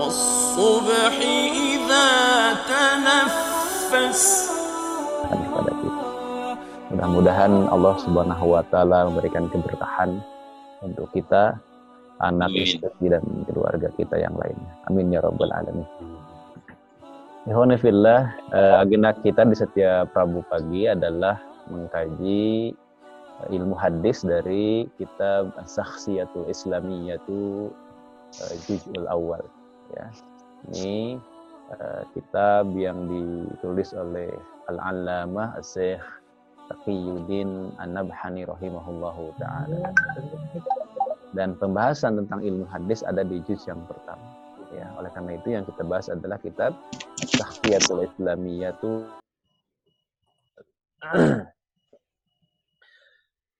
والصبح إذا تنفس kepada kita. Mudah-mudahan Allah Subhanahu wa taala memberikan keberkahan untuk kita, anak, Amin. istri dan keluarga kita yang lainnya. Amin ya rabbal alamin. Ikhwanifillah, eh, agenda kita di setiap Rabu pagi adalah mengkaji eh, ilmu hadis dari kitab Sakhsiyatul Islamiyatu eh, Juz'ul Awal ya. Ini eh, kitab yang ditulis oleh Al-Allamah Syekh Taqiyuddin An-Nabhani rahimahullahu taala. Dan pembahasan tentang ilmu hadis ada di juz yang pertama. Ya, oleh karena itu yang kita bahas adalah kitab Tahfiyatul Islamiyatu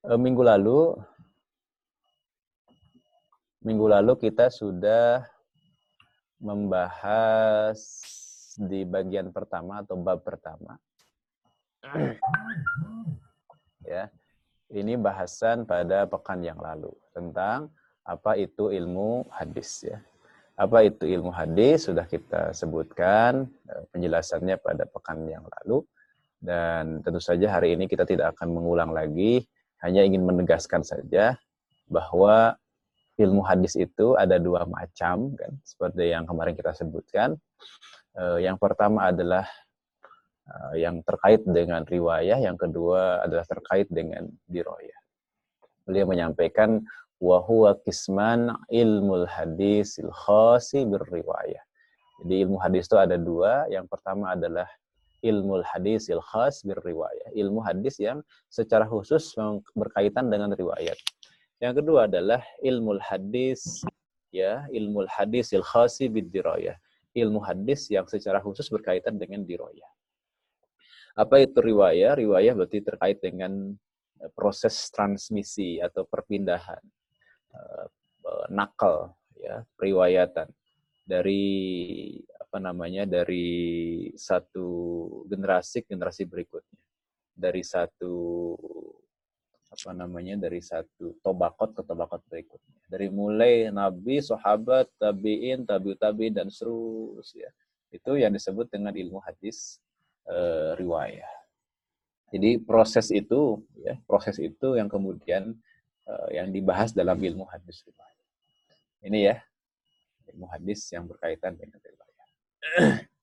Eh, minggu lalu minggu lalu kita sudah membahas di bagian pertama atau bab pertama. Ya ini bahasan pada pekan yang lalu tentang apa itu ilmu hadis ya. Apa itu ilmu hadis sudah kita sebutkan eh, penjelasannya pada pekan yang lalu. Dan tentu saja hari ini kita tidak akan mengulang lagi hanya ingin menegaskan saja bahwa ilmu hadis itu ada dua macam kan seperti yang kemarin kita sebutkan. Eh, yang pertama adalah eh, yang terkait dengan riwayah yang kedua adalah terkait dengan diroyah. Beliau menyampaikan wa huwa kisman ilmul hadis khasi berriwayah jadi ilmu hadis itu ada dua. Yang pertama adalah ilmu hadis khas berriwayah ilmu hadis yang secara khusus berkaitan dengan riwayat yang kedua adalah ilmu hadis ya ilmu hadis khasi bidirayah ilmu hadis yang secara khusus berkaitan dengan diroyah apa itu riwayah? Riwayah berarti terkait dengan eh, proses transmisi atau perpindahan eh, eh, nakal ya periwayatan dari apa namanya dari satu generasi ke generasi berikutnya. Dari satu apa namanya dari satu tobakot ke tobakot berikutnya. Dari mulai nabi sahabat tabiin tabiut tabiin dan seterusnya. Itu yang disebut dengan ilmu hadis eh, riwayah jadi proses itu ya proses itu yang kemudian eh, yang dibahas dalam ilmu hadis riwayah ini ya ilmu hadis yang berkaitan dengan riwayah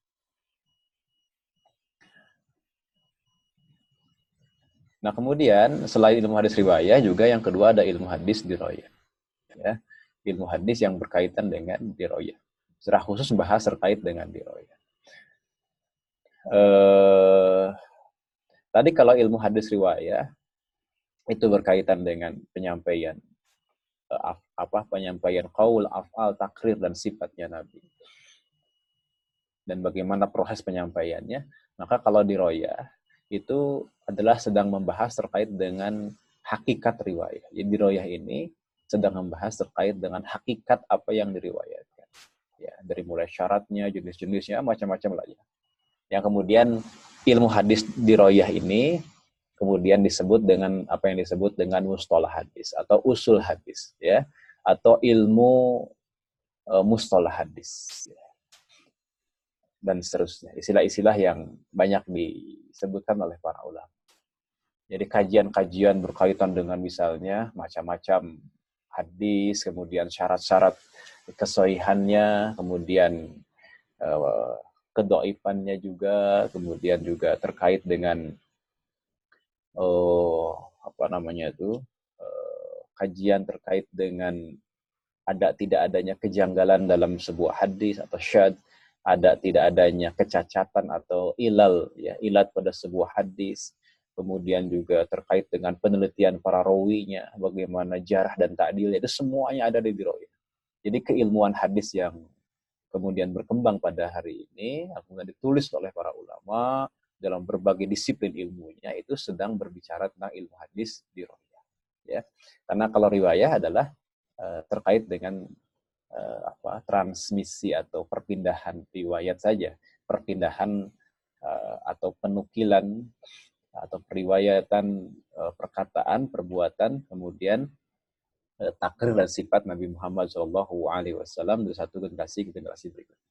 Nah kemudian selain ilmu hadis riwayah juga yang kedua ada ilmu hadis diroyah. Ya, ilmu hadis yang berkaitan dengan diroyah. Secara khusus bahas terkait dengan diroyah. Eh, tadi kalau ilmu hadis riwayah itu berkaitan dengan penyampaian eh, apa penyampaian qaul, afal, takrir dan sifatnya Nabi. Dan bagaimana proses penyampaiannya. Maka kalau diroyah itu adalah sedang membahas terkait dengan hakikat riwayat. Jadi riwayat ini sedang membahas terkait dengan hakikat apa yang diriwayatkan. Ya, dari mulai syaratnya, jenis-jenisnya, macam-macam lah ya. Yang kemudian ilmu hadis diroyah ini kemudian disebut dengan apa yang disebut dengan mustalah hadis atau usul hadis ya atau ilmu uh, mustalah hadis ya. Dan seterusnya. Istilah-istilah yang banyak disebutkan oleh para ulama. Jadi kajian-kajian berkaitan dengan misalnya macam-macam hadis, kemudian syarat-syarat kesohihannya, kemudian uh, kedoifannya juga, kemudian juga terkait dengan oh apa namanya itu uh, kajian terkait dengan ada tidak adanya kejanggalan dalam sebuah hadis atau syad, ada tidak adanya kecacatan atau ilal ya ilat pada sebuah hadis kemudian juga terkait dengan penelitian para rawinya, bagaimana jarah dan ta'dil, itu semuanya ada di diroyah. Jadi keilmuan hadis yang kemudian berkembang pada hari ini, kemudian ditulis oleh para ulama dalam berbagai disiplin ilmunya, itu sedang berbicara tentang ilmu hadis di royah. Ya. Karena kalau riwayah adalah uh, terkait dengan uh, apa transmisi atau perpindahan riwayat saja, perpindahan uh, atau penukilan atau periwayatan uh, perkataan, perbuatan, kemudian eh, takrir dan sifat Nabi Muhammad Wasallam dari satu generasi ke generasi berikutnya.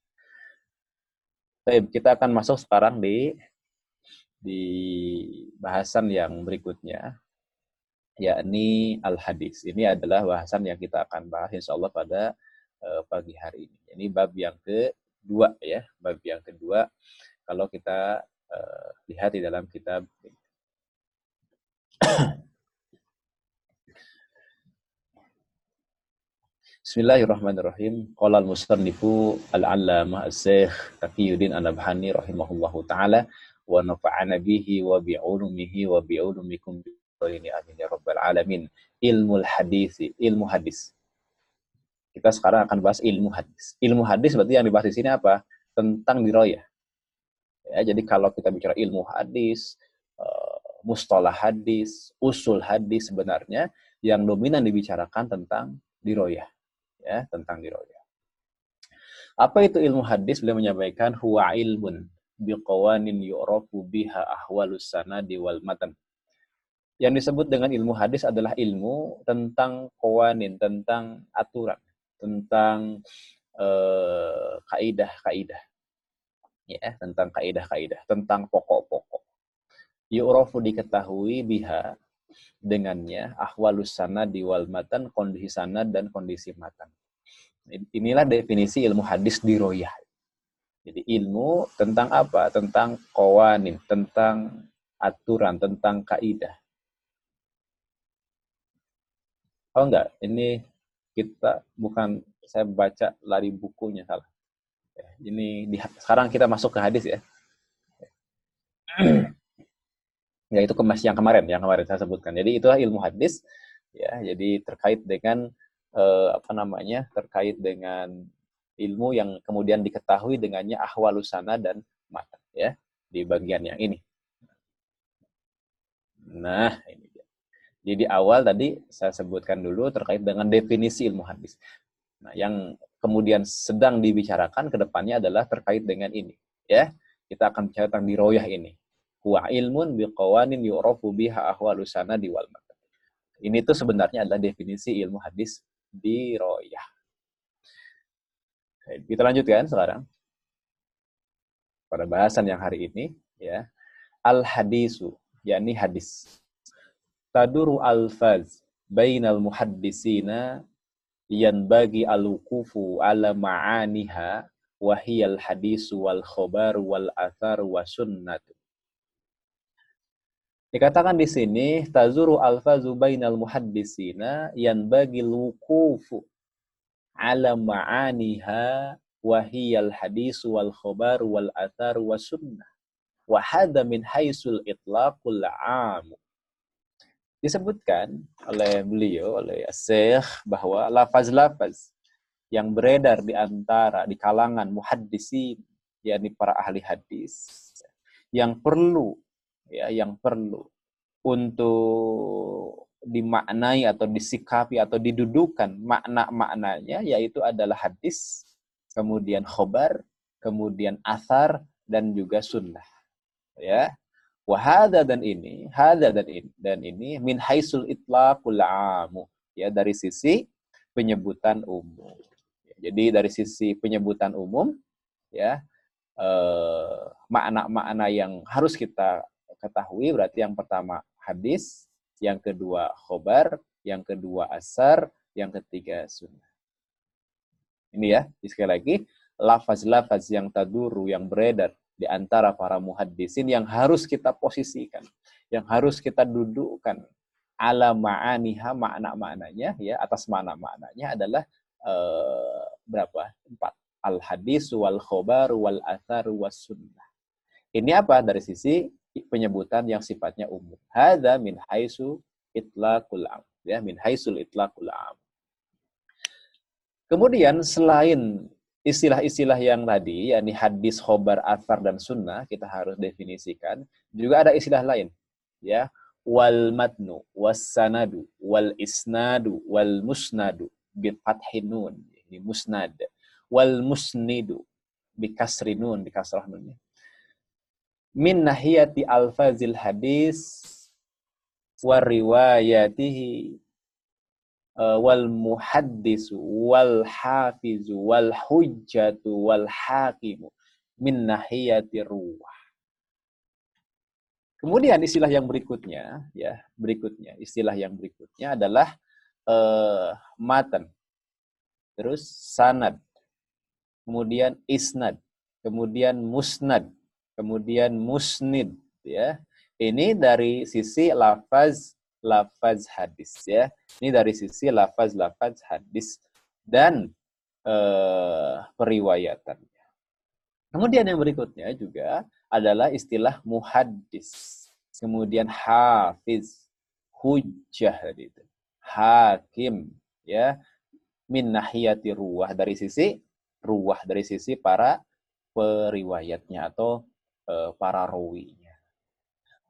Baik, kita akan masuk sekarang di di bahasan yang berikutnya, yakni al-hadis. Ini adalah bahasan yang kita akan bahas insya Allah pada uh, pagi hari ini. Ini bab yang kedua ya, bab yang kedua. Kalau kita uh, lihat di dalam kitab Bismillahirrahmanirrahim. Qala al-musannifu al-allamah as-syekh Taqiyuddin An-Nabhani rahimahullahu taala wa nafa'ana bihi wa bi'ulumihi wa bi'ulumikum ini amin ya rabbal alamin. Ilmu hadis, ilmu hadis. Kita sekarang akan bahas ilmu hadis. Ilmu hadis berarti yang dibahas di sini apa? Tentang diroyah. Ya, jadi kalau kita bicara ilmu hadis, uh, mustalah hadis, usul hadis sebenarnya yang dominan dibicarakan tentang diroyah ya tentang diroya. Apa itu ilmu hadis? Beliau menyampaikan huwa ilmun biqawanin yu'rafu biha ahwalus sanadi wal matan. Yang disebut dengan ilmu hadis adalah ilmu tentang kawanin, tentang aturan, tentang uh, kaidah-kaidah. Ya, tentang kaidah-kaidah, tentang pokok-pokok. Yu'rafu diketahui biha dengannya ahwalus sanad wal matan kondisi sanad dan kondisi matan. Inilah definisi ilmu hadis di royah. Jadi ilmu tentang apa? Tentang kawanin, tentang aturan, tentang kaidah. Oh enggak, ini kita bukan saya baca lari bukunya salah. Ini di, sekarang kita masuk ke hadis ya. ya itu kemas yang kemarin yang kemarin saya sebutkan jadi itulah ilmu hadis ya jadi terkait dengan eh, apa namanya terkait dengan ilmu yang kemudian diketahui dengannya ahwalusana dan mata ya di bagian yang ini nah ini jadi di awal tadi saya sebutkan dulu terkait dengan definisi ilmu hadis nah yang kemudian sedang dibicarakan ke depannya adalah terkait dengan ini ya kita akan bicara tentang diroyah ini huwa ilmun biqawanin yu'rafu biha ahwalu sanadi wal matan. Ini tuh sebenarnya adalah definisi ilmu hadis di royah. Kita lanjutkan sekarang pada bahasan yang hari ini ya. Al hadisu yakni hadis. Taduru alfaz bainal muhaddisina yan bagi al-wukufu ala ma'aniha wahiyal hadisu wal khobar wal athar wa sunnatu Dikatakan di sini tazuru alfazu bainal muhaddisina yang bagi lukufu ala ma'aniha wahiyal hadis wal khobar wal athar wa sunnah wa hadha min haisul itlaqul am disebutkan oleh beliau oleh Syekh bahwa lafaz-lafaz yang beredar di antara di kalangan muhaddisin yakni para ahli hadis yang perlu ya yang perlu untuk dimaknai atau disikapi atau didudukan makna-maknanya yaitu adalah hadis, kemudian khobar, kemudian asar dan juga sunnah. Ya. Wahada dan ini, hada dan ini, dan ini min haisul itlaqul amu. Ya, dari sisi penyebutan umum. Jadi dari sisi penyebutan umum ya eh, makna-makna yang harus kita ketahui berarti yang pertama hadis, yang kedua khobar, yang kedua asar, yang ketiga sunnah. Ini ya, sekali lagi, lafaz-lafaz yang taduru, yang beredar di antara para muhaddisin yang harus kita posisikan, yang harus kita dudukkan ala ma'aniha makna-maknanya ya atas makna-maknanya adalah uh, berapa? Empat. Al hadis wal khobar wal athar was sunnah. Ini apa dari sisi penyebutan yang sifatnya umum. Hada min haisu itlaqul am. Ya, min haisul itlaqul am. Kemudian selain istilah-istilah yang tadi, yakni hadis, khobar, athar, dan sunnah, kita harus definisikan. Juga ada istilah lain. ya Wal matnu, was sanadu, wal isnadu, wal musnadu, bifathinun. Ini musnad. Wal musnidu, bikasrinun, bikasrah nunnya min nahiyati alfazil hadis wa riwayatihi uh, wal muhaddisu wal hafizu wal hujjatu wal hakimu min nahiyati ruwah. Kemudian istilah yang berikutnya, ya berikutnya. Istilah yang berikutnya adalah uh, matan, terus sanad, kemudian isnad, kemudian musnad, kemudian musnid, ya. Ini dari sisi lafaz lafaz hadis ya. Ini dari sisi lafaz-lafaz hadis dan uh, periwayatannya. Kemudian yang berikutnya juga adalah istilah muhaddis. Kemudian hafiz, hujjah itu. Hakim ya min nahiyati ruwah dari sisi ruwah dari sisi para periwayatnya atau uh, para rawinya.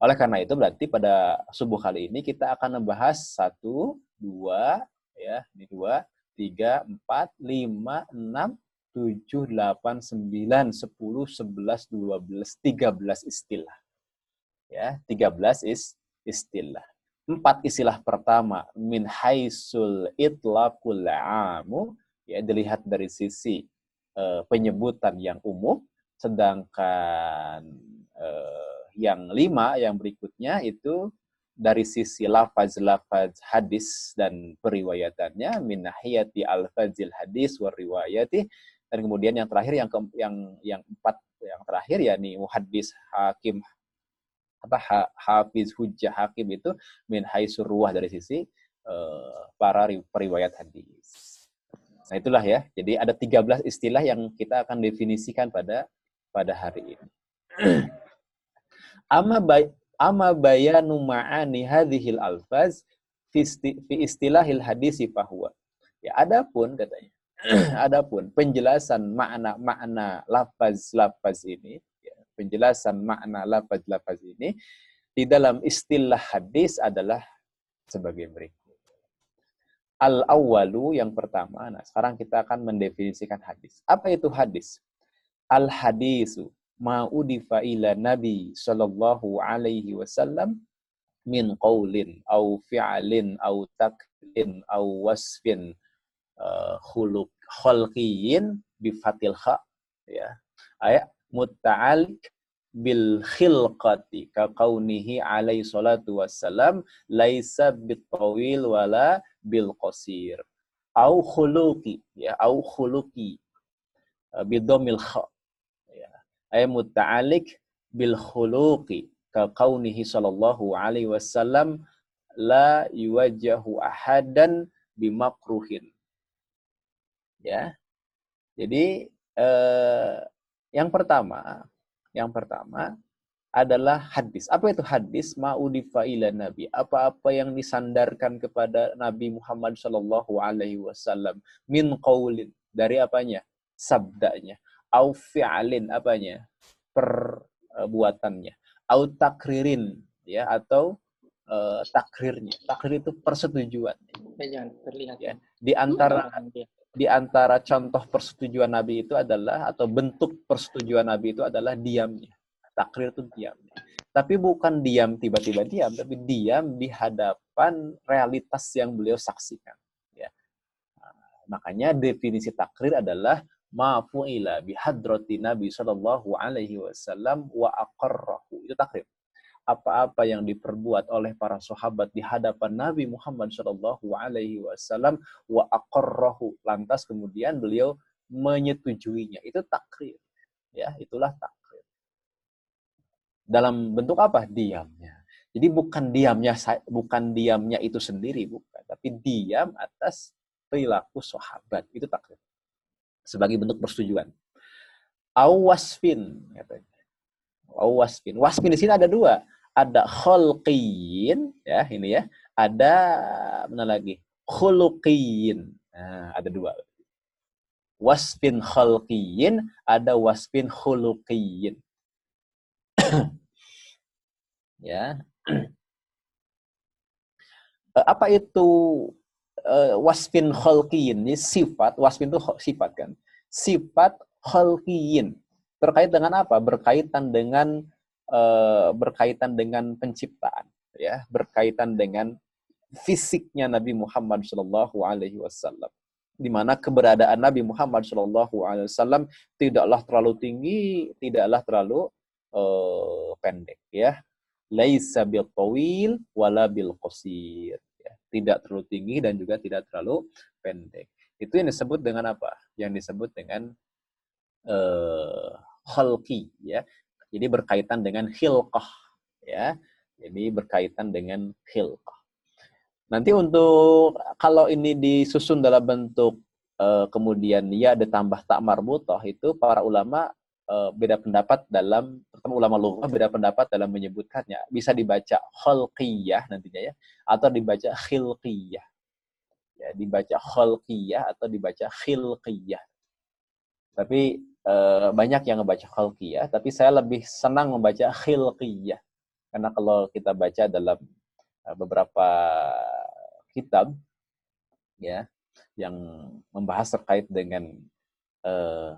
Oleh karena itu berarti pada subuh kali ini kita akan membahas satu, dua, ya, ini dua, tiga, empat, lima, enam, tujuh, delapan, sembilan, sepuluh, sebelas, dua belas, tiga belas istilah. Ya, tiga belas is istilah. Empat istilah pertama min haisul itlaqul amu ya dilihat dari sisi uh, penyebutan yang umum sedangkan uh, yang lima, yang berikutnya itu dari sisi lafaz-lafaz hadis dan periwayatannya min nahiyati al-fazil hadis wa riwayati dan kemudian yang terakhir yang ke, yang yang empat yang terakhir ya nih muhaddis hakim apa ha, hafiz hujjah hakim itu min haisur ruwah dari sisi uh, para periwayat hadis. Nah itulah ya. Jadi ada 13 istilah yang kita akan definisikan pada pada hari ini. Ama bay ama bayanu ma'ani hadhil alfaz fi istilahil hadisi fahuwa. Ya, adapun katanya. adapun penjelasan makna-makna lafaz-lafaz ini, ya, penjelasan makna lafaz-lafaz ini di dalam istilah hadis adalah sebagai berikut. Al-awwalu yang pertama. Nah, sekarang kita akan mendefinisikan hadis. Apa itu hadis? Al-hadisu ma'udifa ila Nabi sallallahu alaihi wasallam min qaulin au fi'lin au taklin au wasfin uh, khuluq khalqiyin bi fatil kha ya. Ayat mutta'alik bil khilqati ka kaunihi alaihi salatu wassalam laisa bitawil wala bil qasir. Au khuluqi ya au khuluqi uh, bidomil kha ay muta'alik bil khuluqi ka kaunihi sallallahu alaihi wasallam la yuwajjahu ahadan bimakruhin. Ya. Jadi eh, yang pertama, yang pertama adalah hadis. Apa itu hadis? Ma'udifa ila Nabi. Apa-apa yang disandarkan kepada Nabi Muhammad Shallallahu Alaihi Wasallam min qaulin dari apanya? Sabdanya au fi'alin apanya? perbuatannya. Au takririn ya atau uh, takrirnya. Takrir itu persetujuan. Jangan terlihat ya. Di antara di antara contoh persetujuan Nabi itu adalah atau bentuk persetujuan Nabi itu adalah diamnya. Takrir itu diamnya. Tapi bukan diam tiba-tiba diam, tapi diam di hadapan realitas yang beliau saksikan. Ya. Nah, makanya definisi takrir adalah ma fu'ila bihadrati Nabi sallallahu alaihi wasallam wa aqarrahu. Itu takrib. Apa-apa yang diperbuat oleh para sahabat di hadapan Nabi Muhammad sallallahu alaihi wasallam wa aqarrahu. Lantas kemudian beliau menyetujuinya. Itu takrib. Ya, itulah takrib. Dalam bentuk apa? Diamnya. Jadi bukan diamnya bukan diamnya itu sendiri bukan, tapi diam atas perilaku sahabat. Itu takrib sebagai bentuk persetujuan. Awasfin. Awasfin. Wasfin di sini ada dua. Ada kholqin, ya ini ya. Ada mana lagi? Khuluqin. Nah, ada dua. Wasfin khalqiyin, ada wasfin khuluqiyin. ya. Apa itu uh, wasfin khalqiyin ini sifat, wasfin itu sifat kan. Sifat khalqiyin. Berkait dengan apa? Berkaitan dengan uh, berkaitan dengan penciptaan, ya, berkaitan dengan fisiknya Nabi Muhammad Shallallahu Alaihi Wasallam di mana keberadaan Nabi Muhammad Shallallahu Alaihi Wasallam tidaklah terlalu tinggi, tidaklah terlalu uh, pendek, ya. Laisa bil tawil wala bil qasir. Tidak terlalu tinggi dan juga tidak terlalu pendek. Itu yang disebut dengan apa? Yang disebut dengan uh, khalqi, ya. Jadi berkaitan dengan khilqah, ya. Jadi berkaitan dengan khilqah. Nanti untuk kalau ini disusun dalam bentuk uh, kemudian ya ditambah tak marbutoh itu para ulama uh, beda pendapat dalam pertama ulama lughah beda pendapat dalam menyebutkannya. Bisa dibaca khalqiyah nantinya ya atau dibaca khilqiyah. Ya, dibaca khalqiyah atau dibaca khilqiyah. Tapi uh, banyak yang membaca khalqiyah, tapi saya lebih senang membaca khilqiyah. Karena kalau kita baca dalam beberapa kitab ya yang membahas terkait dengan eh,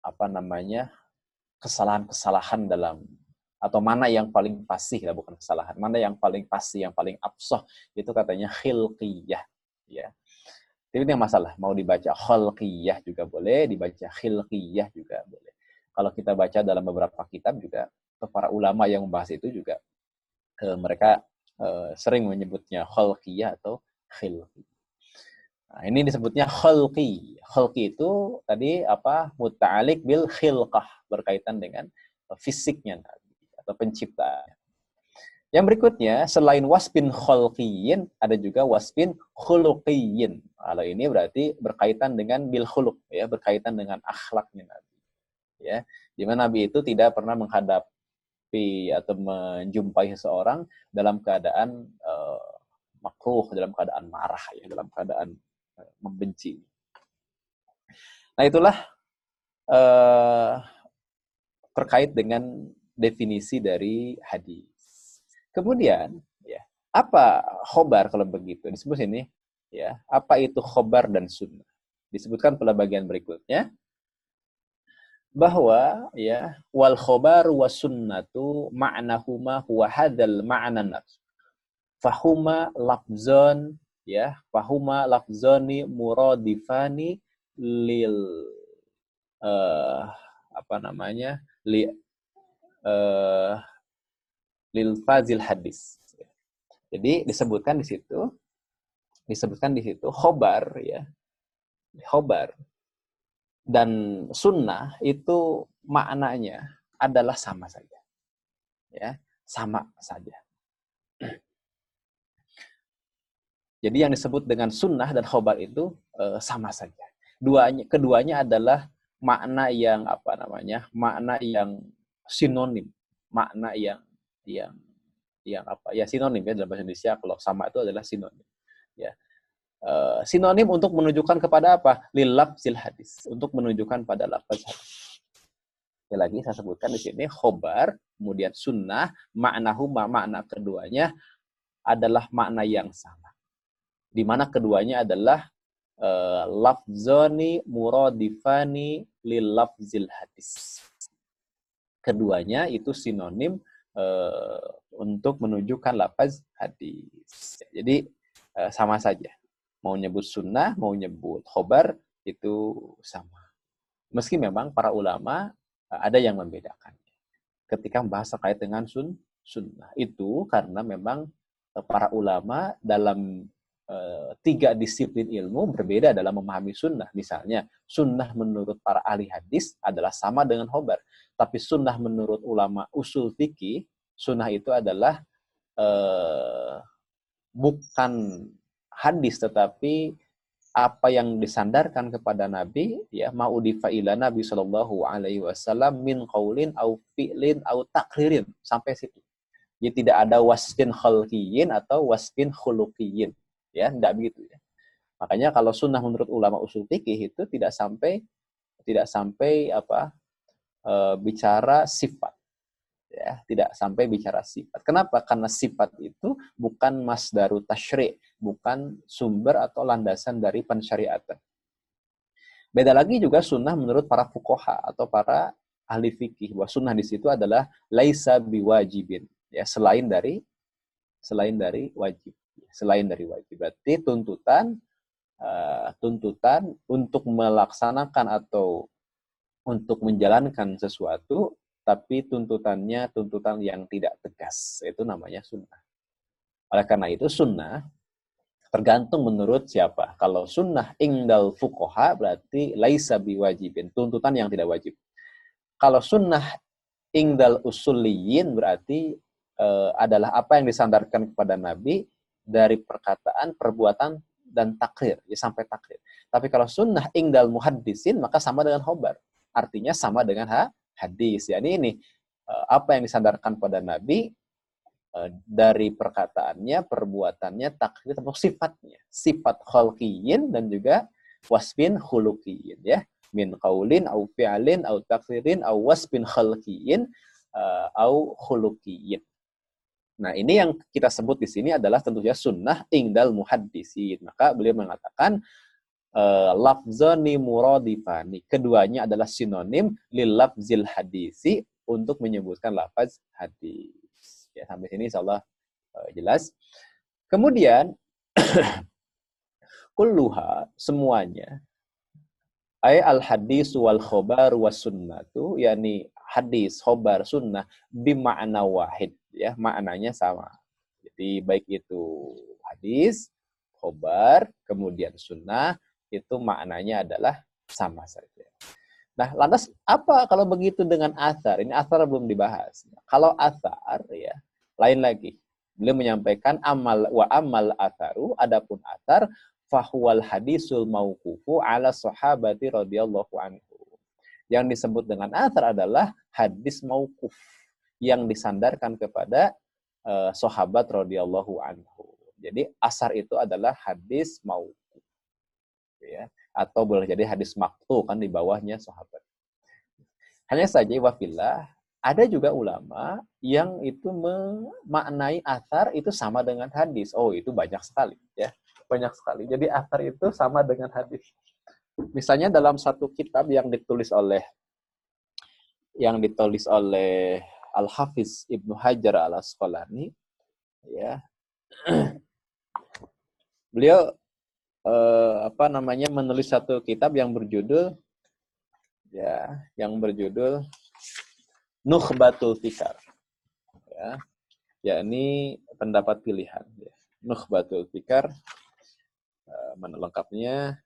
apa namanya kesalahan-kesalahan dalam atau mana yang paling pasti lah bukan kesalahan mana yang paling pasti yang paling absah itu katanya khilqiyah ya itu yang masalah mau dibaca khilqiyah juga boleh dibaca khilqiyah juga boleh kalau kita baca dalam beberapa kitab juga para ulama yang membahas itu juga eh, mereka uh, sering menyebutnya khalqiyah atau khilqi. Nah, ini disebutnya khalqi. Khalqi itu tadi apa? Muta'alik bil khilqah, berkaitan dengan fisiknya Nabi atau pencipta. Yang berikutnya, selain wasbin khalqiyin, ada juga wasbin khuluqiyin. Kalau ini berarti berkaitan dengan bil khuluq, ya, berkaitan dengan akhlaknya Nabi. Ya, di mana Nabi itu tidak pernah menghadap menghadapi atau menjumpai seseorang dalam keadaan uh, makruh, dalam keadaan marah, ya, dalam keadaan membenci. Nah itulah uh, terkait dengan definisi dari hadis. Kemudian, ya, apa khobar kalau begitu? Disebut ini, ya, apa itu khobar dan sunnah? Disebutkan pada bagian berikutnya bahwa ya wal khobar wa sunnatu ma'nahuma huwa hadzal ma'na nafs fahuma lafzon ya fahuma lafzoni muradifani lil uh, apa namanya li uh, lil fazil hadis jadi disebutkan di situ disebutkan di situ khobar ya khobar dan sunnah itu maknanya adalah sama saja. Ya, sama saja. Jadi yang disebut dengan sunnah dan khobar itu e, sama saja. Duanya, keduanya adalah makna yang apa namanya? Makna yang sinonim, makna yang yang yang apa? Ya sinonim ya dalam bahasa Indonesia kalau sama itu adalah sinonim. Ya. Uh, sinonim untuk menunjukkan kepada apa? Lilafzil hadis. Untuk menunjukkan pada lafaz hadis. Sekali lagi saya sebutkan di sini khobar, kemudian sunnah, maknahu makna keduanya adalah makna yang sama. Di mana keduanya adalah uh, lafzoni muradifani lilafzil hadis. Keduanya itu sinonim uh, untuk menunjukkan lafaz hadis. Jadi uh, sama saja mau nyebut sunnah, mau nyebut khobar, itu sama. Meski memang para ulama eh, ada yang membedakan. Ketika membahas terkait dengan sun, sunnah. Itu karena memang eh, para ulama dalam tiga disiplin ilmu berbeda dalam memahami sunnah. Misalnya, sunnah menurut para ahli hadis adalah sama dengan khobar. Tapi sunnah menurut ulama usul fikih, sunnah itu adalah uh, bukan hadis tetapi apa yang disandarkan kepada Nabi ya maudifa ila Nabi Shallallahu alaihi wasallam min qaulin au fi'lin au takririn sampai situ. Jadi tidak ada wasfin khalqiyin atau wasfin khuluqiyin ya tidak begitu ya. Makanya kalau sunnah menurut ulama usul fikih itu tidak sampai tidak sampai apa e, bicara sifat ya tidak sampai bicara sifat. Kenapa? Karena sifat itu bukan masdaru tashri, bukan sumber atau landasan dari pensyariatan. Beda lagi juga sunnah menurut para fukoha atau para ahli fikih bahwa sunnah di situ adalah laisa biwajibin ya selain dari selain dari wajib. Selain dari wajib. Berarti tuntutan uh, tuntutan untuk melaksanakan atau untuk menjalankan sesuatu tapi tuntutannya tuntutan yang tidak tegas. Itu namanya sunnah. Oleh karena itu sunnah tergantung menurut siapa. Kalau sunnah ingdal fukoha berarti laisa biwajibin, tuntutan yang tidak wajib. Kalau sunnah ingdal usuliyin berarti uh, adalah apa yang disandarkan kepada Nabi dari perkataan, perbuatan, dan takrir, ya sampai takrir. Tapi kalau sunnah ingdal muhaddisin maka sama dengan khobar. Artinya sama dengan ha, hadis. Ya ini uh, apa yang disandarkan pada Nabi Eh, dari perkataannya, perbuatannya, takdir atau sifatnya. Sifat khalqiyin dan juga wasbin khuluqiyin ya. Min qaulin au fi'alin au takdirin au wasbin khalqiyin uh, au khuluqiyin. Nah, ini yang kita sebut di sini adalah tentunya sunnah ingdal muhaddisin. Maka beliau mengatakan uh, lafzani muradifani. Keduanya adalah sinonim lil lafzil hadisi untuk menyebutkan lafaz hadis. Ya, sampai sini insya Allah uh, jelas. Kemudian, kulluha, semuanya, ay al hadis wal khobar was sunnatu, yakni hadis, khobar, sunnah, bima'na wahid. Ya Maknanya sama. Jadi baik itu hadis, khobar, kemudian sunnah, itu maknanya adalah sama saja. Nah, lantas apa kalau begitu dengan asar? Ini asar belum dibahas. Kalau asar, ya, lain lagi. Beliau menyampaikan amal wa amal asaru, adapun asar, fahuwal hadisul maukufu ala sahabati radhiyallahu anhu. Yang disebut dengan asar adalah hadis maukuf yang disandarkan kepada uh, sahabat radhiyallahu anhu. Jadi asar itu adalah hadis maukuf. Ya atau boleh jadi hadis maktu kan di bawahnya sahabat. Hanya saja wafillah ada juga ulama yang itu memaknai athar itu sama dengan hadis. Oh, itu banyak sekali ya. Banyak sekali. Jadi athar itu sama dengan hadis. Misalnya dalam satu kitab yang ditulis oleh yang ditulis oleh Al-Hafiz Ibnu Hajar Al-Asqalani ya. Beliau eh, apa namanya menulis satu kitab yang berjudul ya yang berjudul Nukhbatul Fikar ya yakni pendapat pilihan ya. Nukhbatul Fikar eh, mana lengkapnya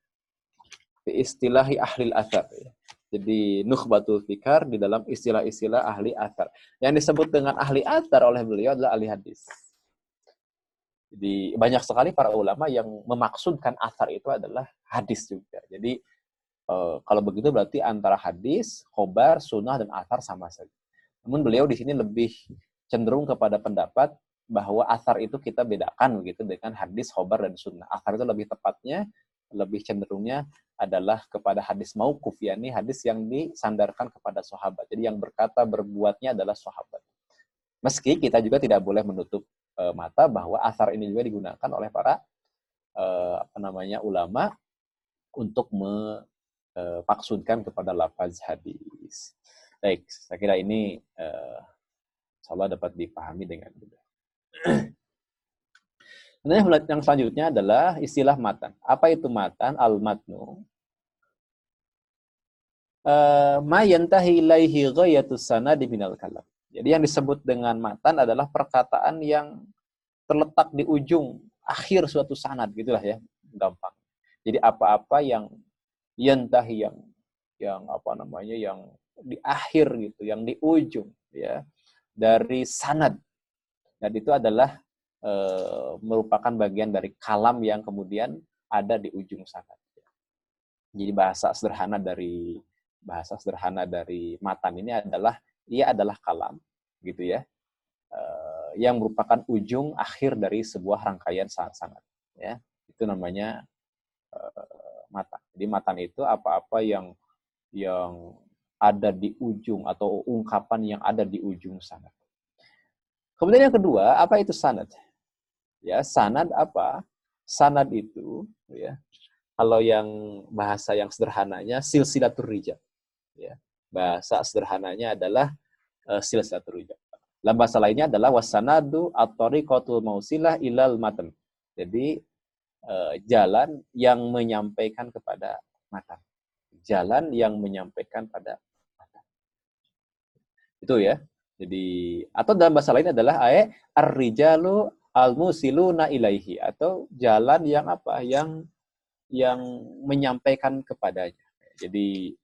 istilahi ahli athar ya. Jadi nukhbatul fikar di dalam istilah-istilah ahli athar. Yang disebut dengan ahli athar oleh beliau adalah ahli hadis. Jadi banyak sekali para ulama yang memaksudkan asar itu adalah hadis juga. Jadi uh, kalau begitu berarti antara hadis, khobar, sunnah, dan asar sama saja. Namun beliau di sini lebih cenderung kepada pendapat bahwa asar itu kita bedakan begitu dengan hadis, khobar, dan sunnah. Asar itu lebih tepatnya, lebih cenderungnya adalah kepada hadis maukuf, yakni hadis yang disandarkan kepada sahabat. Jadi yang berkata berbuatnya adalah sahabat. Meski kita juga tidak boleh menutup uh, mata bahwa asar ini juga digunakan oleh para uh, apa namanya ulama untuk mepaksudkan eh, kepada lafaz hadis. Baik, saya kira ini uh, Allah dapat dipahami dengan mudah. Kemudian yang selanjutnya adalah istilah matan. Apa itu matan? Al-matnu. Uh, ma yantahi ilaihi ghayatus sanadi minal kalam. Jadi yang disebut dengan matan adalah perkataan yang terletak di ujung akhir suatu sanad gitulah ya, gampang. Jadi apa-apa yang yantah yang yang apa namanya yang di akhir gitu, yang di ujung ya dari sanad. Dan itu adalah e, merupakan bagian dari kalam yang kemudian ada di ujung sanad. Jadi bahasa sederhana dari bahasa sederhana dari matan ini adalah ia adalah kalam gitu ya. Uh, yang merupakan ujung akhir dari sebuah rangkaian sangat-sangat ya. Itu namanya uh, matan. Jadi matan itu apa-apa yang yang ada di ujung atau ungkapan yang ada di ujung sanad kemudian yang kedua apa itu sanad ya sanad apa sanad itu ya kalau yang bahasa yang sederhananya silsilatur rijal ya bahasa sederhananya adalah uh, silsilatul rijal. Dalam bahasa lainnya adalah wasanadu at-tariqatul mausilah ilal matan. Jadi uh, jalan yang menyampaikan kepada mata. Jalan yang menyampaikan pada mata. Itu ya. Jadi atau dalam bahasa lain adalah ae ar-rijalu al-musiluna ilaihi atau jalan yang apa? Yang yang menyampaikan kepadanya. Jadi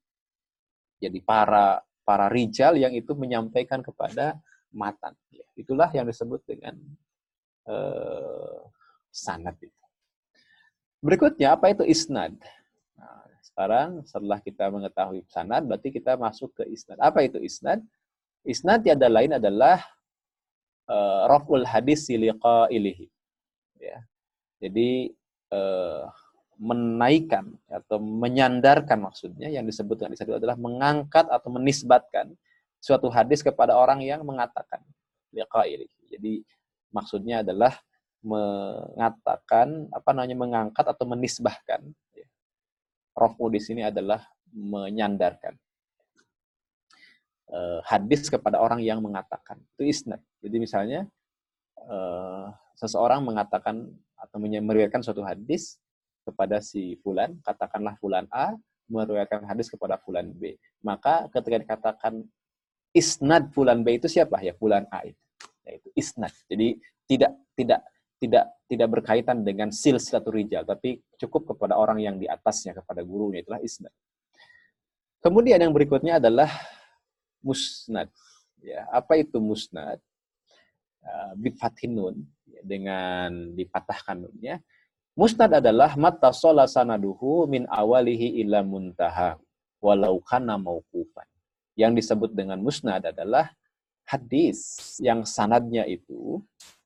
jadi para para rijal yang itu menyampaikan kepada matan. Itulah yang disebut dengan uh, sanad itu. Berikutnya apa itu isnad? Nah, sekarang setelah kita mengetahui sanad, berarti kita masuk ke isnad. Apa itu isnad? Isnad tiada lain adalah uh, raful hadis siliqa ilihi. Ya. Jadi uh, menaikkan atau menyandarkan maksudnya yang disebut dengan itu adalah mengangkat atau menisbatkan suatu hadis kepada orang yang mengatakan liqa'ilihi. Jadi maksudnya adalah mengatakan apa namanya mengangkat atau menisbahkan ya. rofu di sini adalah menyandarkan uh, hadis kepada orang yang mengatakan. Itu isnad. Jadi misalnya uh, seseorang mengatakan atau meriwayatkan suatu hadis kepada si fulan katakanlah fulan A meriwayatkan hadis kepada fulan B. Maka ketika dikatakan isnad fulan B itu siapa? Ya fulan A itu. Yaitu isnad. Jadi tidak tidak tidak tidak berkaitan dengan silsilatul rijal, tapi cukup kepada orang yang di atasnya, kepada gurunya, itulah isnad. Kemudian yang berikutnya adalah musnad. Ya, apa itu musnad? Uh, Bifathinun, ya, dengan dipatahkan nunnya. Musnad adalah mata sanaduhu min awalihi ila muntaha walau kana mauqufan. Yang disebut dengan musnad adalah hadis yang sanadnya itu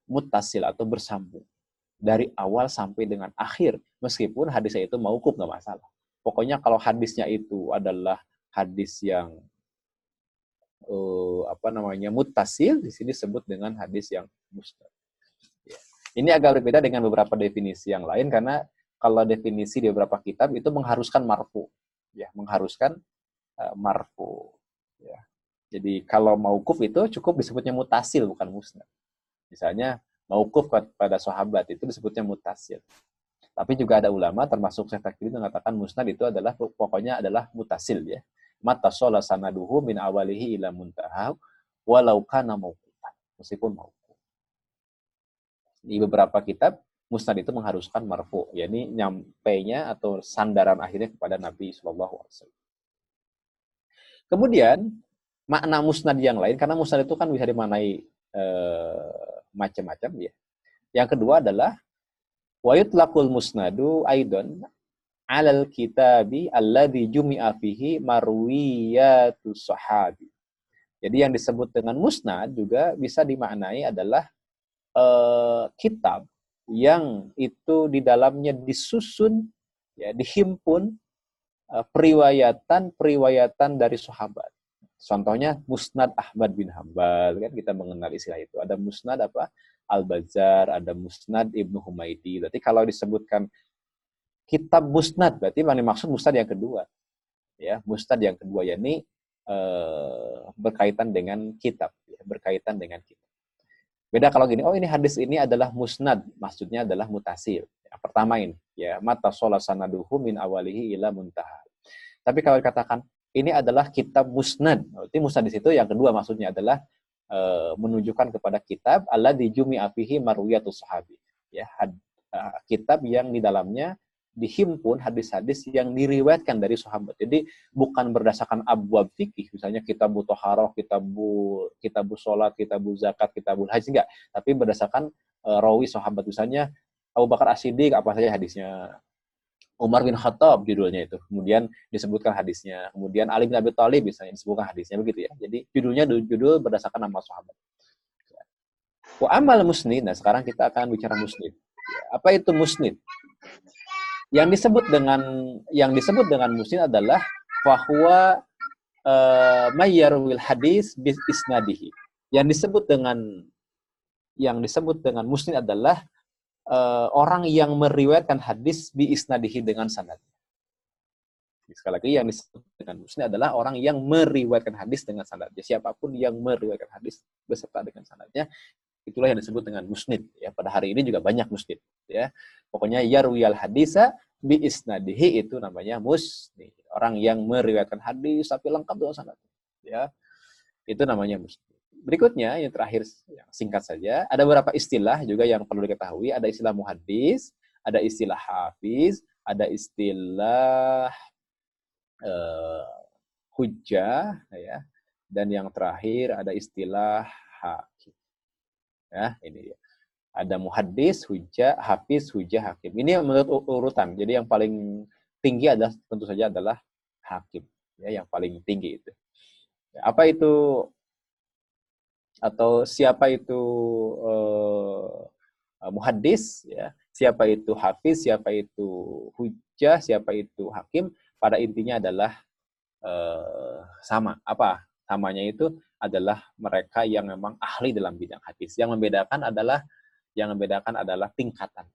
mutasil atau bersambung dari awal sampai dengan akhir meskipun hadisnya itu mauquf nggak masalah pokoknya kalau hadisnya itu adalah hadis yang uh, apa namanya mutasil di sini disebut dengan hadis yang musnad ya. ini agak berbeda dengan beberapa definisi yang lain karena kalau definisi di beberapa kitab itu mengharuskan marfu ya mengharuskan uh, marfu ya jadi kalau mauquf itu cukup disebutnya mutasil bukan musnad Misalnya maukuf pada sahabat itu disebutnya mutasil. Tapi juga ada ulama termasuk Syekh Takdir mengatakan musnad itu adalah pokoknya adalah mutasil ya. Mata sholat sanaduhu min awalihi ila muntaha walau kana maukufan. Meskipun maukuf. Di beberapa kitab musnad itu mengharuskan marfu, yakni nyampainya atau sandaran akhirnya kepada Nabi Shallallahu Alaihi Wasallam. Kemudian makna musnad yang lain karena musnad itu kan bisa dimanai eh, macam-macam ya. Yang kedua adalah wa yutlaqul musnadu aidon alal kitabi alladhi jumi'a fihi marwiyatu sahabi. Jadi yang disebut dengan musnad juga bisa dimaknai adalah uh, kitab yang itu di dalamnya disusun ya dihimpun uh, periwayatan-periwayatan dari sahabat. Contohnya Musnad Ahmad bin Hambal kan kita mengenal istilah itu. Ada Musnad apa? Al-Bazar, ada Musnad Ibnu Humaidi. Berarti kalau disebutkan kitab Musnad berarti yang dimaksud Musnad yang kedua. Ya, Musnad yang kedua yakni eh, berkaitan dengan kitab, ya, berkaitan dengan kitab. Beda kalau gini, oh ini hadis ini adalah musnad, maksudnya adalah mutasil. Yang pertama ini, ya mata sanaduhu min awalihi ila muntaha. Tapi kalau dikatakan ini adalah kitab musnad. Berarti musnad di situ yang kedua maksudnya adalah e, menunjukkan kepada kitab Allah di jumi afihi marwiyatus sahabi. Ya, had, uh, kitab yang di dalamnya dihimpun hadis-hadis yang diriwayatkan dari sahabat. Jadi bukan berdasarkan abwab fikih, misalnya kitab toharoh, kitab kitab sholat, kitab zakat, kitab haji enggak, tapi berdasarkan uh, rawi sahabat misalnya Abu Bakar As-Siddiq apa saja hadisnya Umar bin Khattab judulnya itu. Kemudian disebutkan hadisnya. Kemudian Ali bin Abi Thalib misalnya disebutkan hadisnya begitu ya. Jadi judulnya judul berdasarkan nama sahabat. Wa amal musnid. Nah, sekarang kita akan bicara musnid. Apa itu musnid? Yang disebut dengan yang disebut dengan musnid adalah bahwa uh, mayyarwil hadis bis isnadihi. Yang disebut dengan yang disebut dengan musnid adalah uh, orang yang meriwayatkan hadis bi isnadihi dengan sanad. Sekali lagi yang disebut dengan musnad adalah orang yang meriwayatkan hadis dengan sanadnya. Siapa pun yang meriwayatkan hadis beserta dengan sanadnya Itulah yang disebut dengan musnid. Ya, pada hari ini juga banyak musnid. Ya, pokoknya yarwiyal hadisa bi isnadihi itu namanya musnid. Orang yang meriwayatkan hadis tapi lengkap dengan sanad. Ya, itu namanya musnid. Berikutnya yang terakhir yang singkat saja, ada beberapa istilah juga yang perlu diketahui. Ada istilah muhadis, ada istilah hafiz, ada istilah uh, hujah, ya, dan yang terakhir ada istilah hakim. Ya, ini dia. Ada muhaddis, hujah, hafiz, hujah, hakim. Ini menurut urutan. Jadi yang paling tinggi adalah tentu saja adalah hakim. Ya, yang paling tinggi itu. Apa itu atau siapa itu uh, muhaddis ya siapa itu hafiz siapa itu hujah siapa itu hakim pada intinya adalah uh, sama apa samanya itu adalah mereka yang memang ahli dalam bidang hadis. Yang membedakan adalah yang membedakan adalah tingkatan.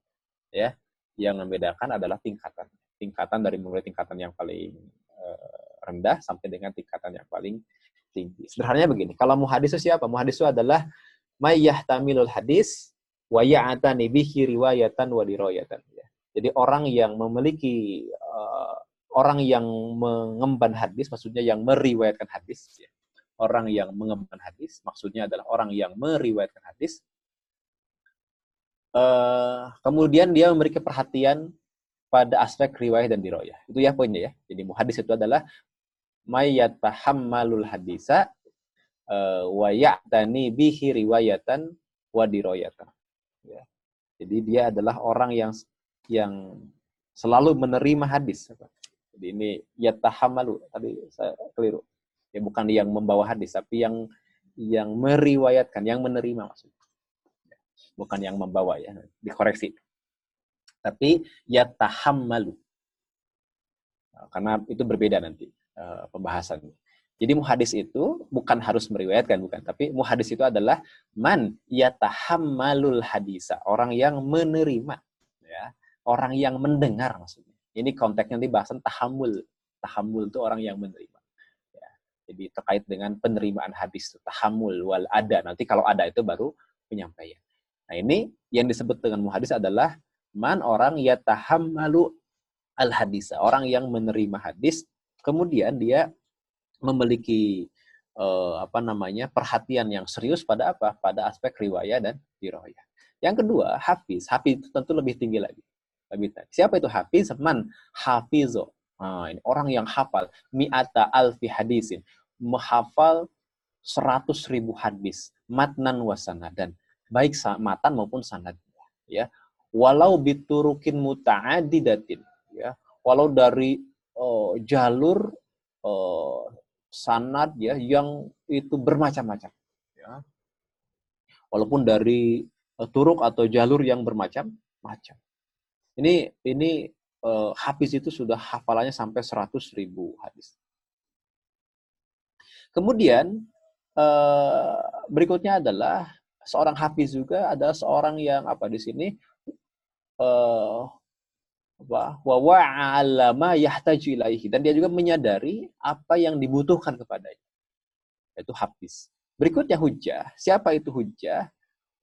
Ya. Yang membedakan adalah tingkatan. Tingkatan dari mulai tingkatan yang paling uh, rendah sampai dengan tingkatan yang paling tinggi. Sederhananya begini, kalau muhadis siapa? Muhadis itu adalah tamilul hadis wa ya'tani bihi riwayatan wa diroyatan. Ya. Jadi orang yang memiliki uh, orang yang mengemban hadis, maksudnya yang meriwayatkan hadis, ya orang yang mengemban hadis, maksudnya adalah orang yang meriwayatkan hadis. Uh, kemudian dia memiliki perhatian pada aspek riwayat dan diroyah. Itu ya poinnya ya. Jadi muhadis itu adalah mayyatahammalul hadisa uh, wa ya'tani bihi riwayatan wa diroyatan. Ya. Jadi dia adalah orang yang yang selalu menerima hadis. Jadi ini yatahamalu. Tadi saya keliru ya bukan yang membawa hadis tapi yang yang meriwayatkan yang menerima maksudnya bukan yang membawa ya dikoreksi. Tapi ya tahammalu nah, karena itu berbeda nanti uh, pembahasannya jadi muhadis itu bukan harus meriwayatkan bukan. Tapi muhadis itu adalah man yatahammalul hadisa. Orang yang menerima ya. Orang yang mendengar maksudnya. Ini konteksnya nanti bahasan tahammul tahammul itu orang yang menerima jadi terkait dengan penerimaan hadis, tahamul wal ada. Nanti kalau ada itu baru penyampaian. Nah ini yang disebut dengan muhadis adalah man orang ya tahammalu al hadis. Orang yang menerima hadis, kemudian dia memiliki uh, apa namanya perhatian yang serius pada apa? Pada aspek riwayat dan diroyah. Yang kedua, hafiz. Hafiz itu tentu lebih tinggi lagi. Lebih tinggi. Siapa itu hafiz? Man hafizo. Nah, ini orang yang hafal mi'ata alfi hadisin menghafal 100 ribu hadis matnan wasanadan baik matan maupun sanad ya. Walau biturukin muta'adidatin ya. Walau dari uh, jalur uh, sanad ya yang itu bermacam-macam ya. Walaupun dari uh, turuk atau jalur yang bermacam-macam. Ini ini uh, habis itu sudah hafalannya sampai 100 ribu hadis. Kemudian eh, berikutnya adalah seorang hafiz juga ada seorang yang apa di sini yahtaju ilaihi dan dia juga menyadari apa yang dibutuhkan kepadanya. Itu hafiz. Berikutnya hujah. Siapa itu hujah?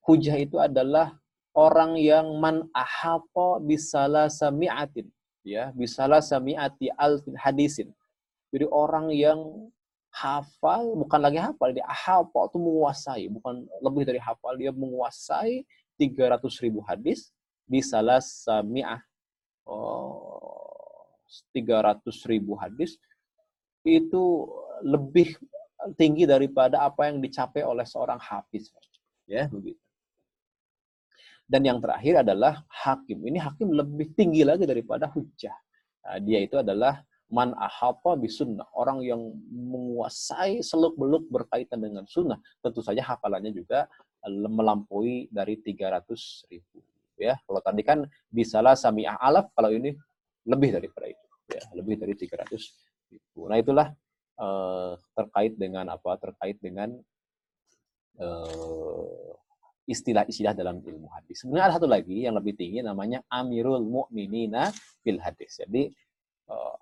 Hujah itu adalah orang yang man ahapa bisala sami'atin ya bisala sami'ati alfin hadisin jadi orang yang hafal bukan lagi hafal dia hafal itu menguasai bukan lebih dari hafal dia menguasai 300 ribu hadis di salah samiah oh, 300 ribu hadis itu lebih tinggi daripada apa yang dicapai oleh seorang hafiz ya begitu. Dan yang terakhir adalah hakim. Ini hakim lebih tinggi lagi daripada hujah nah, dia itu adalah man ahapa bisunnah. Orang yang menguasai seluk beluk berkaitan dengan sunnah tentu saja hafalannya juga eh, melampaui dari 300 ribu. Ya kalau tadi kan bisalah sami'ah alaf kalau ini lebih daripada itu. Ya lebih dari 300 ribu. Nah itulah uh, terkait dengan apa? Terkait dengan uh, istilah-istilah dalam ilmu hadis. Sebenarnya ada satu lagi yang lebih tinggi namanya Amirul Mukminina fil hadis. Jadi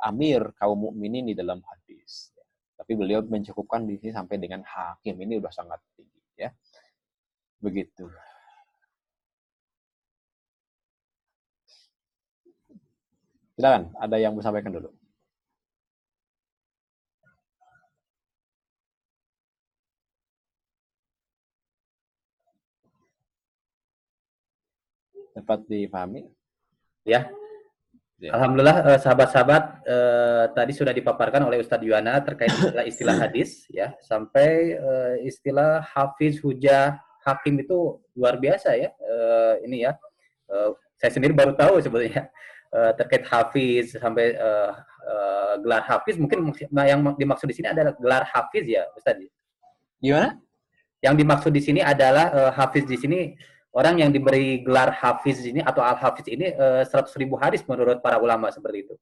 amir kaum mukminin di dalam hadis. Tapi beliau mencukupkan di sini sampai dengan hakim ini sudah sangat tinggi ya. Begitu. Silakan, ada yang mau sampaikan dulu. Dapat dipahami? Ya. Ya. Alhamdulillah eh, sahabat-sahabat eh, tadi sudah dipaparkan oleh Ustadz Yuwana terkait istilah, istilah hadis ya sampai eh, istilah hafiz hujah hakim itu luar biasa ya eh, ini ya eh, saya sendiri baru tahu sebetulnya uh, terkait hafiz sampai uh, uh, gelar hafiz mungkin yang dimaksud di sini adalah gelar hafiz ya Ustaz. Gimana? Yang dimaksud di sini adalah uh, hafiz di sini orang yang diberi gelar hafiz ini atau al hafiz ini seratus uh, ribu hadis menurut para ulama seperti itu.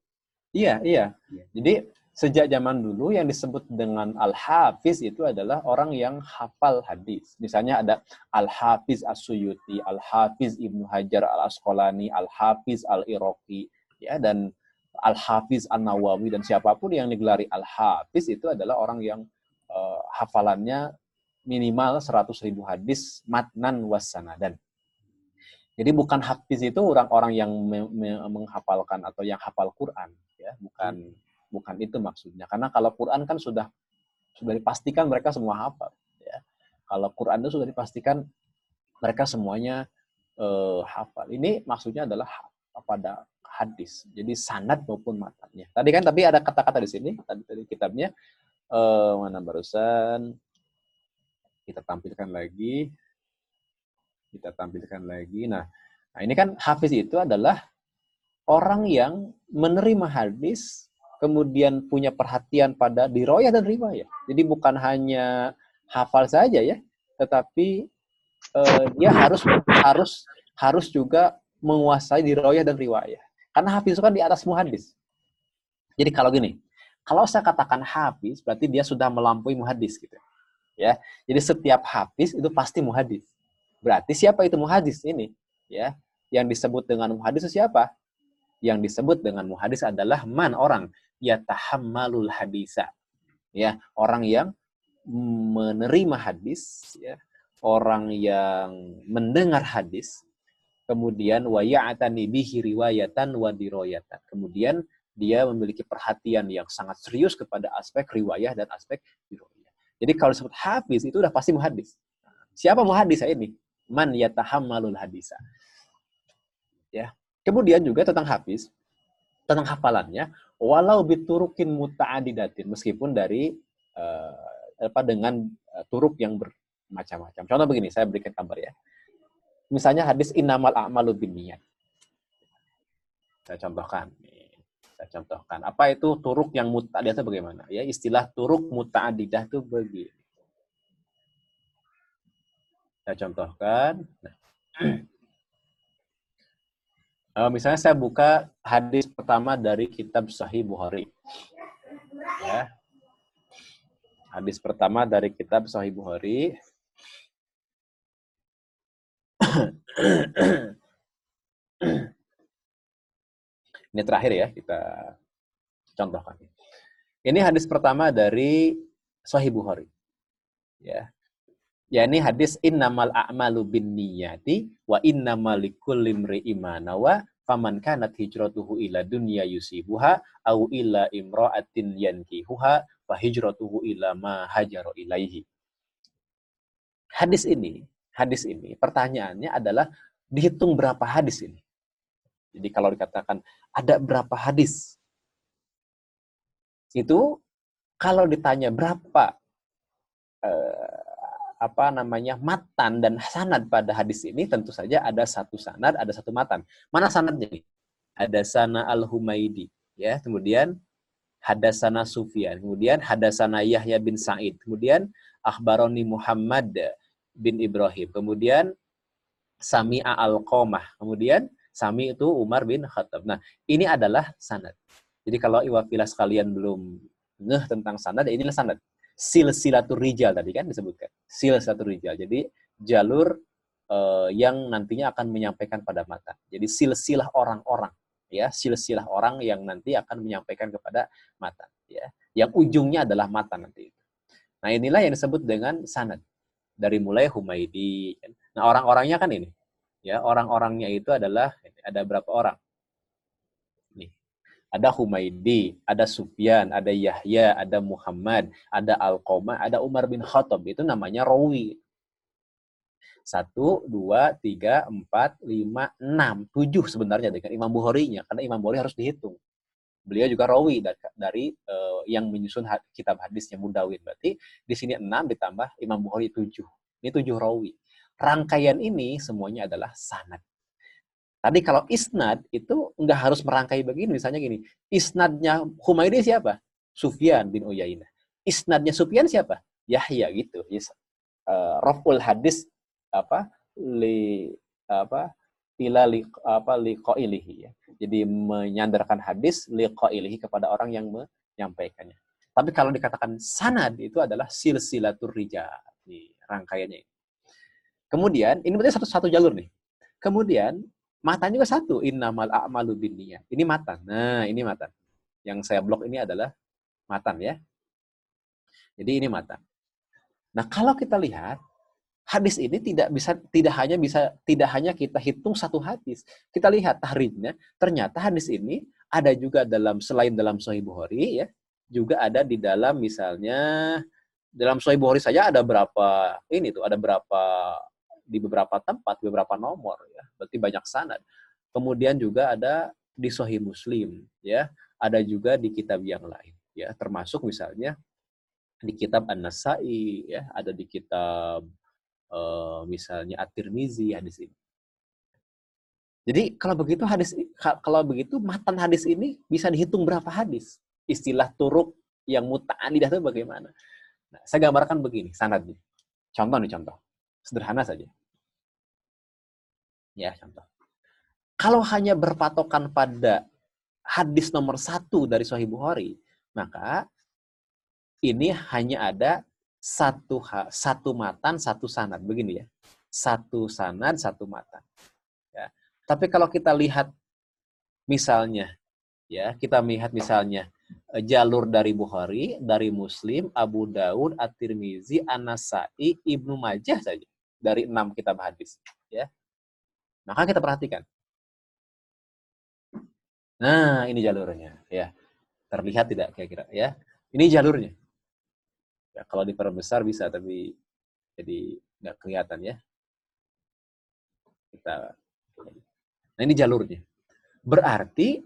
Iya, iya. iya. Jadi sejak zaman dulu yang disebut dengan al-hafiz itu adalah orang yang hafal hadis. Misalnya ada al-hafiz as-suyuti, al-hafiz Ibnu Hajar al-Asqalani, al-hafiz al-Iraqi, ya dan al-hafiz an-Nawawi dan siapa pun yang digelari al-hafiz itu adalah orang yang uh, hafalannya minimal 100 ribu hadis matnan wasanadan. Jadi bukan hafiz itu orang-orang yang menghafalkan atau yang hafal Quran, ya, bukan hmm bukan itu maksudnya. Karena kalau Quran kan sudah sudah dipastikan mereka semua hafal. Ya. Kalau Quran itu sudah dipastikan mereka semuanya uh, hafal. Ini maksudnya adalah pada hadis. Jadi sanad maupun matanya. Tadi kan tapi ada kata-kata di sini tadi tadi kitabnya uh, mana barusan kita tampilkan lagi. Kita tampilkan lagi. Nah, nah ini kan hafiz itu adalah orang yang menerima hadis kemudian punya perhatian pada diroyah dan riwayah. Jadi bukan hanya hafal saja ya, tetapi uh, dia harus harus harus juga menguasai diroyah dan riwayah. Karena hafiz itu kan di atas muhadis. Jadi kalau gini, kalau saya katakan hafiz, berarti dia sudah melampaui muhadis gitu. Ya. Jadi setiap hafiz itu pasti muhadis. Berarti siapa itu muhadis ini? Ya. Yang disebut dengan muhadis siapa? Yang disebut dengan muhadis adalah man orang yatahammalul hadisa. Ya, orang yang menerima hadis, ya, orang yang mendengar hadis, kemudian wa ya'tani bihi riwayatan wa diroyatan. Kemudian dia memiliki perhatian yang sangat serius kepada aspek riwayah dan aspek diroyah. Jadi kalau disebut hafiz itu udah pasti muhadis. Siapa muhadis ini? Man yatahammalul hadisa. Ya. Kemudian juga tentang hafiz, tentang hafalannya, walau biturukin muta'adidatin meskipun dari uh, apa dengan uh, turuk yang bermacam-macam. Contoh begini, saya berikan kabar ya. Misalnya hadis innamal a'malu binniyat. Saya contohkan. Saya contohkan. Apa itu turuk yang muta'adidah bagaimana? Ya, istilah turuk muta'adidah itu begini. Saya contohkan. Nah. Uh, misalnya saya buka hadis pertama dari kitab Sahih Bukhari. Ya. Hadis pertama dari kitab Sahih Bukhari. Ini terakhir ya, kita contohkan. Ini hadis pertama dari Sahih Bukhari. Ya yakni hadis innamal a'malu binniyati wa innamal likulli imri'in nawa faman kanat hijratuhu ila dunya yusibuha au ila imra'atin yankihuha fa hijratuhu ila ma hajara ilaihi. Hadis ini, hadis ini pertanyaannya adalah dihitung berapa hadis ini? Jadi kalau dikatakan ada berapa hadis? Itu kalau ditanya berapa eh, apa namanya matan dan sanad pada hadis ini tentu saja ada satu sanad, ada satu matan. Mana sanadnya nih? Ada sana al-Humaidi, ya. Kemudian hadasana Sufyan, kemudian hadasana Yahya bin Sa'id, kemudian akhbaroni Muhammad bin Ibrahim, kemudian Sami'a al-Qomah, kemudian Sami itu Umar bin Khattab. Nah, ini adalah sanad. Jadi kalau iwafilah sekalian belum ngeh tentang sanad, ya inilah sanad silsilatur rijal tadi kan disebutkan. Silsilatur rijal. Jadi jalur uh, yang nantinya akan menyampaikan pada mata. Jadi silsilah orang-orang ya, silsilah orang yang nanti akan menyampaikan kepada mata ya. Yang ujungnya adalah mata nanti. Nah, inilah yang disebut dengan sanad. dari mulai Humaidi. Nah, orang-orangnya kan ini. Ya, orang-orangnya itu adalah ada berapa orang? Ada Humaidi, ada Sufyan, ada Yahya, ada Muhammad, ada Alqomah, ada Umar bin Khattab. Itu namanya rawi. Satu, dua, tiga, empat, lima, enam, tujuh sebenarnya dengan Imam Bukhari-nya. Karena Imam Bukhari harus dihitung. Beliau juga rawi dari uh, yang menyusun kitab hadisnya Mudawin. Berarti di sini enam ditambah Imam Bukhari tujuh. Ini tujuh rawi. Rangkaian ini semuanya adalah sanad. Tadi kalau isnad itu nggak harus merangkai begini. Misalnya gini, isnadnya Humaydi siapa? Sufyan bin Uyainah. Isnadnya Sufyan siapa? Yahya gitu. Yes. Uh, Raful hadis apa li apa ila li apa li ya. Jadi menyandarkan hadis li qailihi kepada orang yang menyampaikannya. Tapi kalau dikatakan sanad itu adalah silsilatur rijal di rangkaiannya. Kemudian ini berarti satu satu jalur nih. Kemudian matan juga satu innamal a'malu binniyat. Ini matan. Nah, ini matan. Yang saya blok ini adalah matan ya. Jadi ini matan. Nah, kalau kita lihat hadis ini tidak bisa tidak hanya bisa tidak hanya kita hitung satu hadis. Kita lihat tahrijnya, ternyata hadis ini ada juga dalam selain dalam Sahih Bukhari ya, juga ada di dalam misalnya dalam Sahih Bukhari saja ada berapa ini tuh, ada berapa di beberapa tempat, beberapa nomor ya. Berarti banyak sanad. Kemudian juga ada di Sahih Muslim ya, ada juga di kitab yang lain ya, termasuk misalnya di kitab An-Nasai ya, ada di kitab uh, misalnya At-Tirmizi hadis ini. Jadi kalau begitu hadis kalau begitu matan hadis ini bisa dihitung berapa hadis? Istilah turuk yang muta'anidah itu bagaimana? Nah, saya gambarkan begini sanadnya. Contoh nih contoh. Sederhana saja. Ya, contoh. Kalau hanya berpatokan pada hadis nomor satu dari Sahih Bukhari, maka ini hanya ada satu satu matan, satu sanad. Begini ya. Satu sanad, satu matan. Ya. Tapi kalau kita lihat misalnya ya, kita melihat misalnya eh, jalur dari Bukhari, dari Muslim, Abu Daud, At-Tirmizi, An-Nasai, Ibnu Majah saja dari enam kitab hadis, ya. Maka kita perhatikan. Nah, ini jalurnya, ya. Terlihat tidak kira-kira, ya? Ini jalurnya. Ya, kalau diperbesar bisa, tapi jadi nggak kelihatan ya. Kita, nah ini jalurnya. Berarti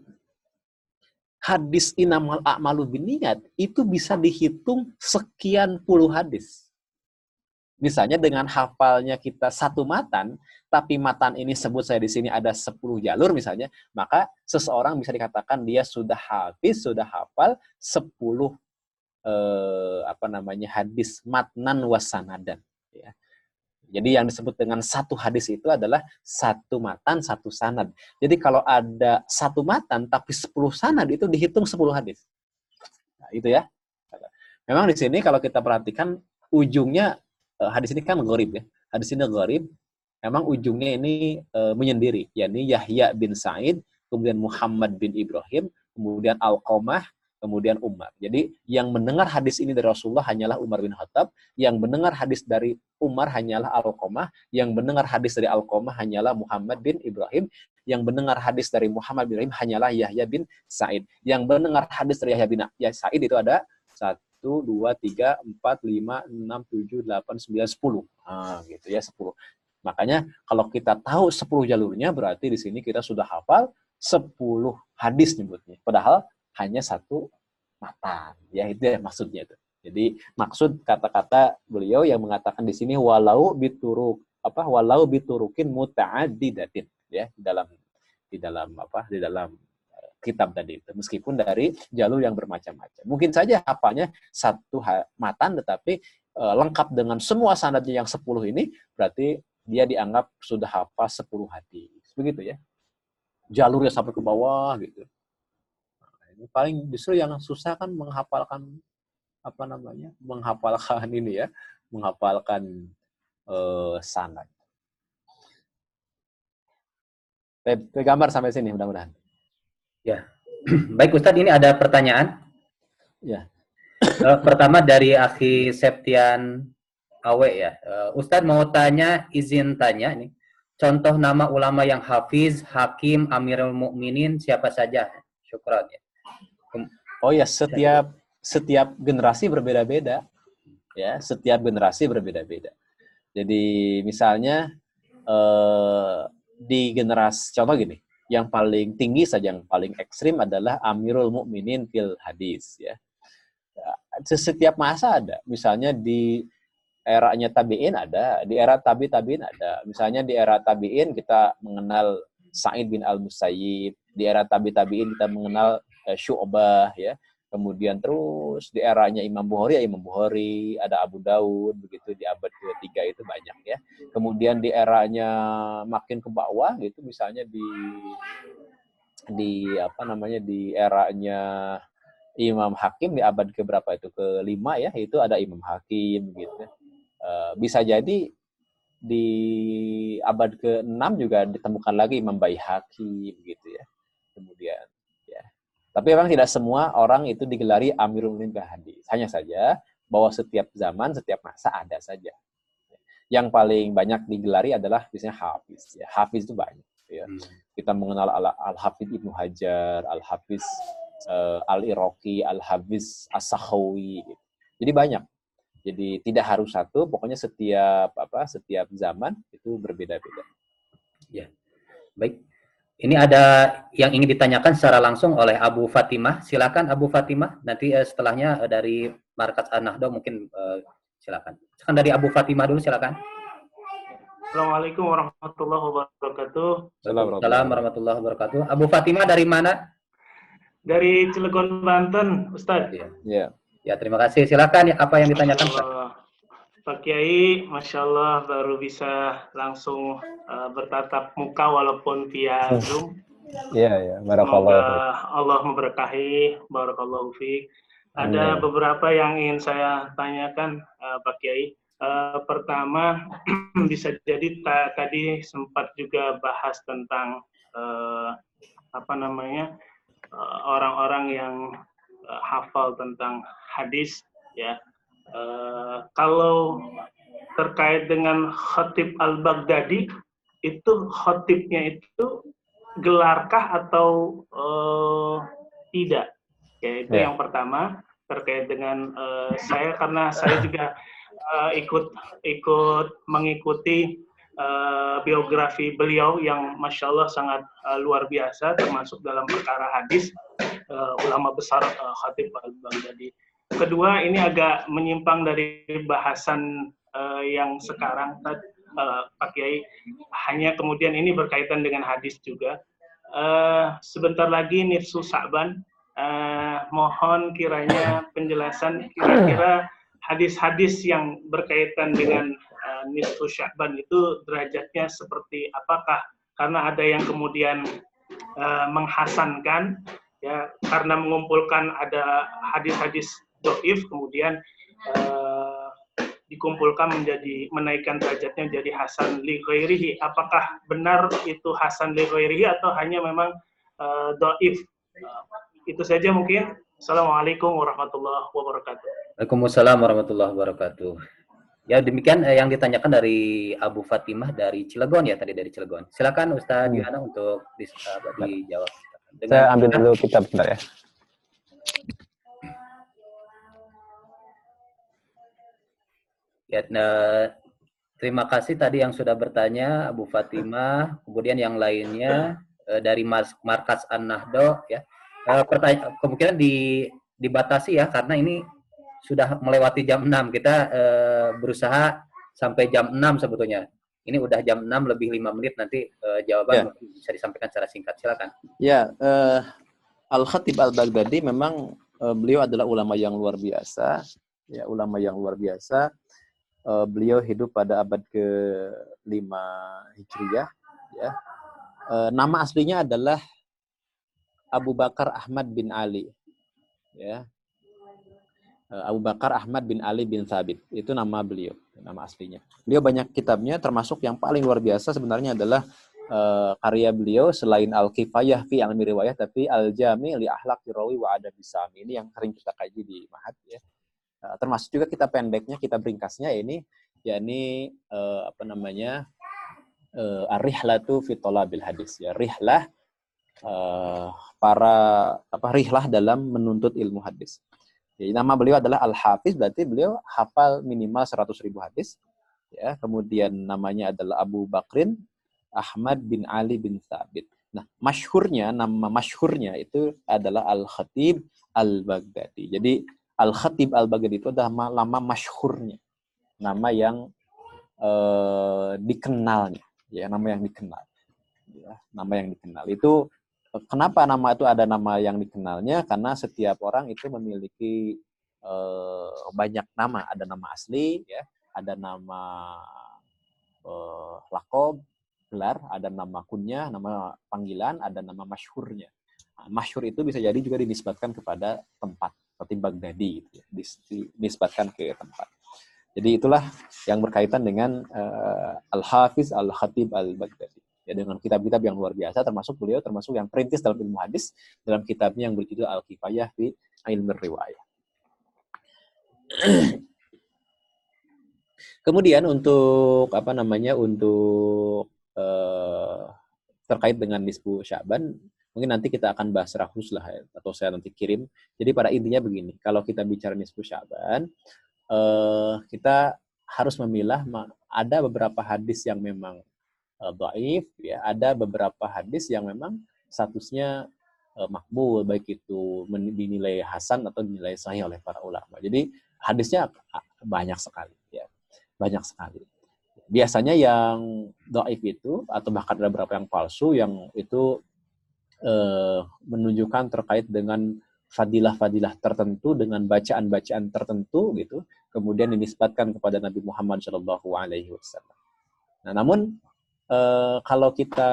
hadis inamal a'malu biniat itu bisa dihitung sekian puluh hadis. Misalnya dengan hafalnya kita satu matan, tapi matan ini sebut saya di sini ada 10 jalur misalnya, maka seseorang bisa dikatakan dia sudah habis, sudah hafal 10 eh, apa namanya hadis matnan wasanadan ya. Jadi yang disebut dengan satu hadis itu adalah satu matan, satu sanad. Jadi kalau ada satu matan tapi sepuluh sanad itu dihitung sepuluh hadis. Nah, itu ya. Memang di sini kalau kita perhatikan ujungnya eh, hadis ini kan gharib ya. Hadis ini gharib. Memang ujungnya ini e, menyendiri, yakni Yahya bin Said, kemudian Muhammad bin Ibrahim, kemudian Al-Qamah, kemudian Umar. Jadi yang mendengar hadis ini dari Rasulullah hanyalah Umar bin Khattab, yang mendengar hadis dari Umar hanyalah Al-Qamah, yang mendengar hadis dari Al-Qamah hanyalah Muhammad bin Ibrahim, yang mendengar hadis dari Muhammad bin Ibrahim hanyalah Yahya bin Sa'id. Yang mendengar hadis dari Yahya bin ya, Sa'id itu ada satu, dua, tiga, empat, lima, enam, tujuh, delapan, sembilan, sepuluh. Ah, gitu ya, sepuluh. Makanya kalau kita tahu sepuluh jalurnya, berarti di sini kita sudah hafal sepuluh hadis nyebutnya. Padahal hanya satu mata. Ya itu ya maksudnya itu. Jadi maksud kata-kata beliau yang mengatakan di sini walau bituruk apa walau biturukin muta'addidatin ya di dalam di dalam apa di dalam kitab tadi itu meskipun dari jalur yang bermacam-macam. Mungkin saja apanya satu matan tetapi e, lengkap dengan semua sanadnya yang sepuluh ini berarti dia dianggap sudah hafal sepuluh hadis. Begitu ya. Jalurnya sampai ke bawah gitu paling justru yang susah kan menghafalkan apa namanya menghafalkan ini ya menghafalkan uh, sanad gambar sampai sini mudah-mudahan ya baik Ustadz ini ada pertanyaan ya uh, pertama dari Akhi Septian Awe ya. Uh, Ustadz mau tanya, izin tanya nih. Contoh nama ulama yang hafiz, hakim, amirul mukminin siapa saja? Syukran ya. Oh ya, setiap setiap generasi berbeda-beda. Ya, setiap generasi berbeda-beda. Jadi misalnya eh, di generasi contoh gini, yang paling tinggi saja yang paling ekstrim adalah Amirul Mukminin fil hadis ya. Setiap masa ada. Misalnya di eranya tabi'in ada, di era tabi tabi'in ada. Misalnya di era tabi'in kita mengenal Sa'id bin Al-Musayyib, di era tabi tabi'in kita mengenal uh, Syu'bah ya. Kemudian terus di eranya Imam Bukhari ya Imam Bukhari, ada Abu Daud begitu di abad ketiga itu banyak ya. Kemudian di eranya makin ke bawah gitu misalnya di di apa namanya di eranya Imam Hakim di abad ke berapa itu kelima ya itu ada Imam Hakim gitu. Eh, bisa jadi di abad ke-6 juga ditemukan lagi Imam Baihaqi begitu ya. Kemudian. Tapi memang tidak semua orang itu digelari Amirul Mukminin hadis. Hanya saja bahwa setiap zaman, setiap masa ada saja. Yang paling banyak digelari adalah biasanya Hafiz. Ya. Hafiz itu banyak. Ya. Hmm. Kita mengenal Al-Hafiz Ibnu Hajar, Al-Hafiz uh, Al-Iraqi, Al-Hafiz As-Sakhawi. Gitu. Jadi banyak jadi tidak harus satu, pokoknya setiap apa setiap zaman itu berbeda-beda. Ya. Baik. Ini ada yang ingin ditanyakan secara langsung oleh Abu Fatimah. Silakan Abu Fatimah. Nanti uh, setelahnya uh, dari Markas An-Nahdo mungkin uh, silakan. Sekarang dari Abu Fatimah dulu silakan. Assalamualaikum warahmatullahi wabarakatuh. Assalamualaikum warahmatullahi wabarakatuh. Abu Fatimah dari mana? Dari Cilegon, Banten, Ustaz. Ya. ya. Ya, terima kasih. Silakan ya, apa yang ditanyakan Pak? Pak Kiai, Masya Allah baru bisa langsung uh, bertatap muka walaupun via Zoom. Iya, iya. Barakallahu Allah memberkahi. Barakallahu fiik. Ada Amin. beberapa yang ingin saya tanyakan, uh, Pak Kiai. Uh, pertama, bisa jadi ta tadi sempat juga bahas tentang uh, apa namanya orang-orang uh, yang uh, hafal tentang hadis ya. Uh, kalau terkait dengan Khatib Al-Baghdadi itu khatibnya itu gelarkah atau uh, tidak? Ya itu yeah. yang pertama terkait dengan uh, saya karena saya juga uh, ikut ikut mengikuti uh, biografi beliau yang masya Allah sangat uh, luar biasa termasuk dalam perkara hadis uh, ulama besar uh, Khatib Al-Baghdadi. Kedua, ini agak menyimpang dari bahasan uh, yang sekarang uh, Pak Kiai. Hanya kemudian ini berkaitan dengan hadis juga. Uh, sebentar lagi Nifsu Sa'ban. Uh, mohon kiranya penjelasan kira-kira hadis-hadis yang berkaitan dengan uh, Nisfu Sya'ban itu derajatnya seperti apakah? Karena ada yang kemudian uh, menghasankan ya karena mengumpulkan ada hadis-hadis doif kemudian uh, dikumpulkan menjadi menaikkan derajatnya menjadi hasan li ghairihi apakah benar itu hasan li ghairihi atau hanya memang uh, doif uh, itu saja mungkin Assalamualaikum warahmatullahi wabarakatuh. Waalaikumsalam warahmatullahi wabarakatuh. Ya demikian eh, yang ditanyakan dari Abu Fatimah dari Cilegon ya tadi dari Cilegon. Silakan Ustaz hmm. Yohana untuk di, uh, dijawab. Dengan Saya ambil dulu kitab bentar ya. Ya, nah, terima kasih tadi yang sudah bertanya Abu Fatimah, kemudian yang lainnya eh, dari Mas, Markas An-Nahdo ya. Eh, pertanyaan kemungkinan di dibatasi ya karena ini sudah melewati jam 6. Kita eh, berusaha sampai jam 6 sebetulnya. Ini udah jam 6 lebih 5 menit nanti uh, jawaban ya. bisa disampaikan secara singkat. Silakan. Ya, uh, Al-Khatib Al-Baghdadi memang beliau adalah ulama yang luar biasa, ya ulama yang luar biasa. Uh, beliau hidup pada abad ke-5 Hijriyah, ya. Uh, nama aslinya adalah Abu Bakar Ahmad bin Ali. Ya. Abu Bakar Ahmad bin Ali bin Thabit. Itu nama beliau nama aslinya. Beliau banyak kitabnya, termasuk yang paling luar biasa sebenarnya adalah uh, karya beliau selain Al-Kifayah fi Almi Riwayah, tapi Al-Jami li Ahlak Rawi wa Adab Ini yang sering kita kaji di Mahat ya. Uh, termasuk juga kita pendeknya, kita ringkasnya ini yakni uh, apa namanya uh, ar-rihlatu fi bil hadis ya rihlah uh, para apa rihlah dalam menuntut ilmu hadis. Jadi nama beliau adalah Al-Hafiz berarti beliau hafal minimal 100 ribu hadis. Ya, kemudian namanya adalah Abu Bakrin Ahmad bin Ali bin Thabit. Nah, masyhurnya nama masyhurnya itu adalah Al-Khatib Al-Baghdadi. Jadi Al-Khatib Al-Baghdadi itu adalah nama masyhurnya. Nama yang uh, dikenalnya, ya, nama yang dikenal. Ya, nama yang dikenal. Itu kenapa nama itu ada nama yang dikenalnya? Karena setiap orang itu memiliki uh, banyak nama. Ada nama asli, ya, ada nama uh, lakob, gelar, ada nama kunyah, nama panggilan, ada nama masyhurnya. Nah, masyhur itu bisa jadi juga dinisbatkan kepada tempat, seperti Baghdadi, gitu ya, dinisbatkan ke tempat. Jadi itulah yang berkaitan dengan uh, Al-Hafiz Al-Khatib Al-Baghdadi. Ya, dengan kitab-kitab yang luar biasa, termasuk beliau termasuk yang perintis dalam ilmu hadis, dalam kitabnya yang berjudul Al-Kifayah di Ilmu Riwayah. Kemudian untuk apa namanya untuk Eh, terkait dengan nisbu Syaban, mungkin nanti kita akan bahas rahus lah ya, atau saya nanti kirim. Jadi pada intinya begini, kalau kita bicara nisbu Syaban, uh, kita harus memilah ada beberapa hadis yang memang uh, dhaif ya, ada beberapa hadis yang memang statusnya uh, makbul baik itu dinilai hasan atau dinilai sahih oleh para ulama. Jadi hadisnya banyak sekali ya. Banyak sekali biasanya yang doif itu atau bahkan ada beberapa yang palsu yang itu eh, menunjukkan terkait dengan fadilah-fadilah tertentu dengan bacaan-bacaan tertentu gitu kemudian dinisbatkan kepada Nabi Muhammad Shallallahu Alaihi Wasallam. Nah, namun eh, kalau kita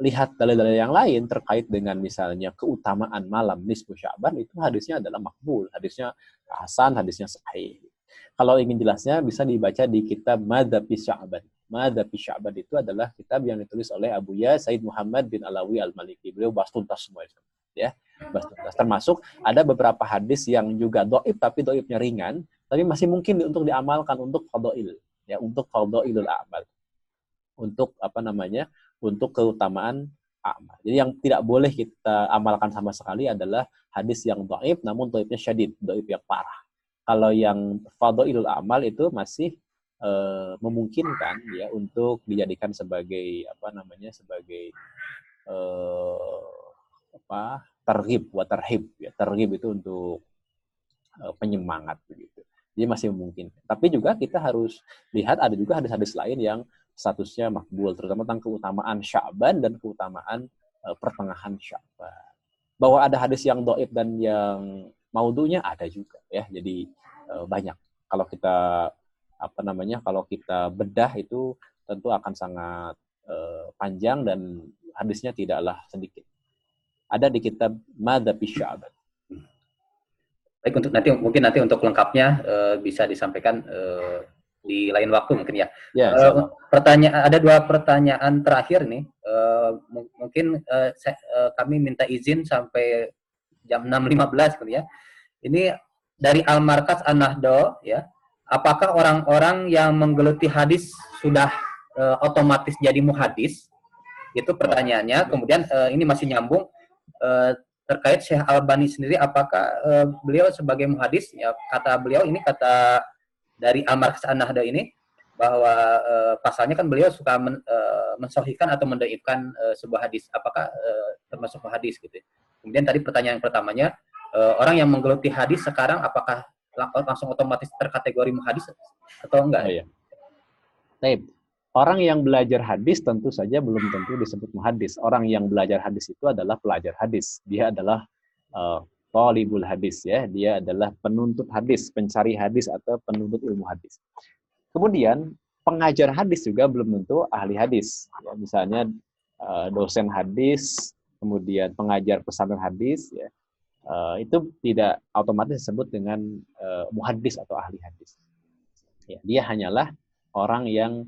lihat dalil-dalil yang lain terkait dengan misalnya keutamaan malam nisfu Sya'ban itu hadisnya adalah makbul, hadisnya hasan, hadisnya sahih. Kalau ingin jelasnya bisa dibaca di kitab Madhabi Sya'ban. Madhabi Sya'ban itu adalah kitab yang ditulis oleh Abu Ya Said Muhammad bin Alawi Al-Maliki. Beliau bahas tuntas semua itu. Ya, bahas tuntas. Termasuk ada beberapa hadis yang juga doib tapi doibnya ringan, tapi masih mungkin untuk diamalkan untuk fadha'il. Ya, untuk fadha'ilul amal. Untuk apa namanya? Untuk keutamaan amal. Jadi yang tidak boleh kita amalkan sama sekali adalah hadis yang doib namun doibnya syadid, doib yang parah kalau yang fadhailul amal itu masih uh, memungkinkan ya untuk dijadikan sebagai apa namanya sebagai uh, apa terhib wa terhib ya terhib itu untuk uh, penyemangat begitu jadi masih memungkinkan tapi juga kita harus lihat ada juga hadis-hadis lain yang statusnya makbul terutama tentang keutamaan Sya'ban dan keutamaan uh, pertengahan Sya'ban bahwa ada hadis yang doib dan yang maudunya ada juga ya. Jadi uh, banyak. Kalau kita apa namanya? Kalau kita bedah itu tentu akan sangat uh, panjang dan hadisnya tidaklah sedikit. Ada di kitab Madhabi Sya'ban. Baik untuk nanti mungkin nanti untuk lengkapnya uh, bisa disampaikan uh, di lain waktu mungkin ya. ya uh, pertanyaan ada dua pertanyaan terakhir nih. Uh, mungkin uh, saya, uh, kami minta izin sampai jam 6.15 gitu ya. Ini dari Al-Markas An-Nahdo ya. Apakah orang-orang yang menggeluti hadis sudah uh, otomatis jadi muhadis? Itu pertanyaannya. Kemudian uh, ini masih nyambung uh, terkait Syekh Al-Bani sendiri apakah uh, beliau sebagai muhadis ya kata beliau ini kata dari Al-Markas An-Nahdo ini bahwa uh, pasalnya kan beliau suka men, uh, mensohikan atau mendaifkan uh, sebuah hadis apakah uh, termasuk hadis gitu kemudian tadi pertanyaan pertamanya uh, orang yang menggeluti hadis sekarang apakah langsung otomatis terkategori muhadis atau enggak? Oh, iya. Taib. Orang yang belajar hadis tentu saja belum tentu disebut muhadis. Orang yang belajar hadis itu adalah pelajar hadis. Dia adalah uh, hadis ya. Dia adalah penuntut hadis, pencari hadis atau penuntut ilmu hadis. Kemudian pengajar hadis juga belum tentu ahli hadis. Ya, misalnya uh, dosen hadis, kemudian pengajar pesantren hadis ya uh, itu tidak otomatis disebut dengan uh, muhadis atau ahli hadis. Ya, dia hanyalah orang yang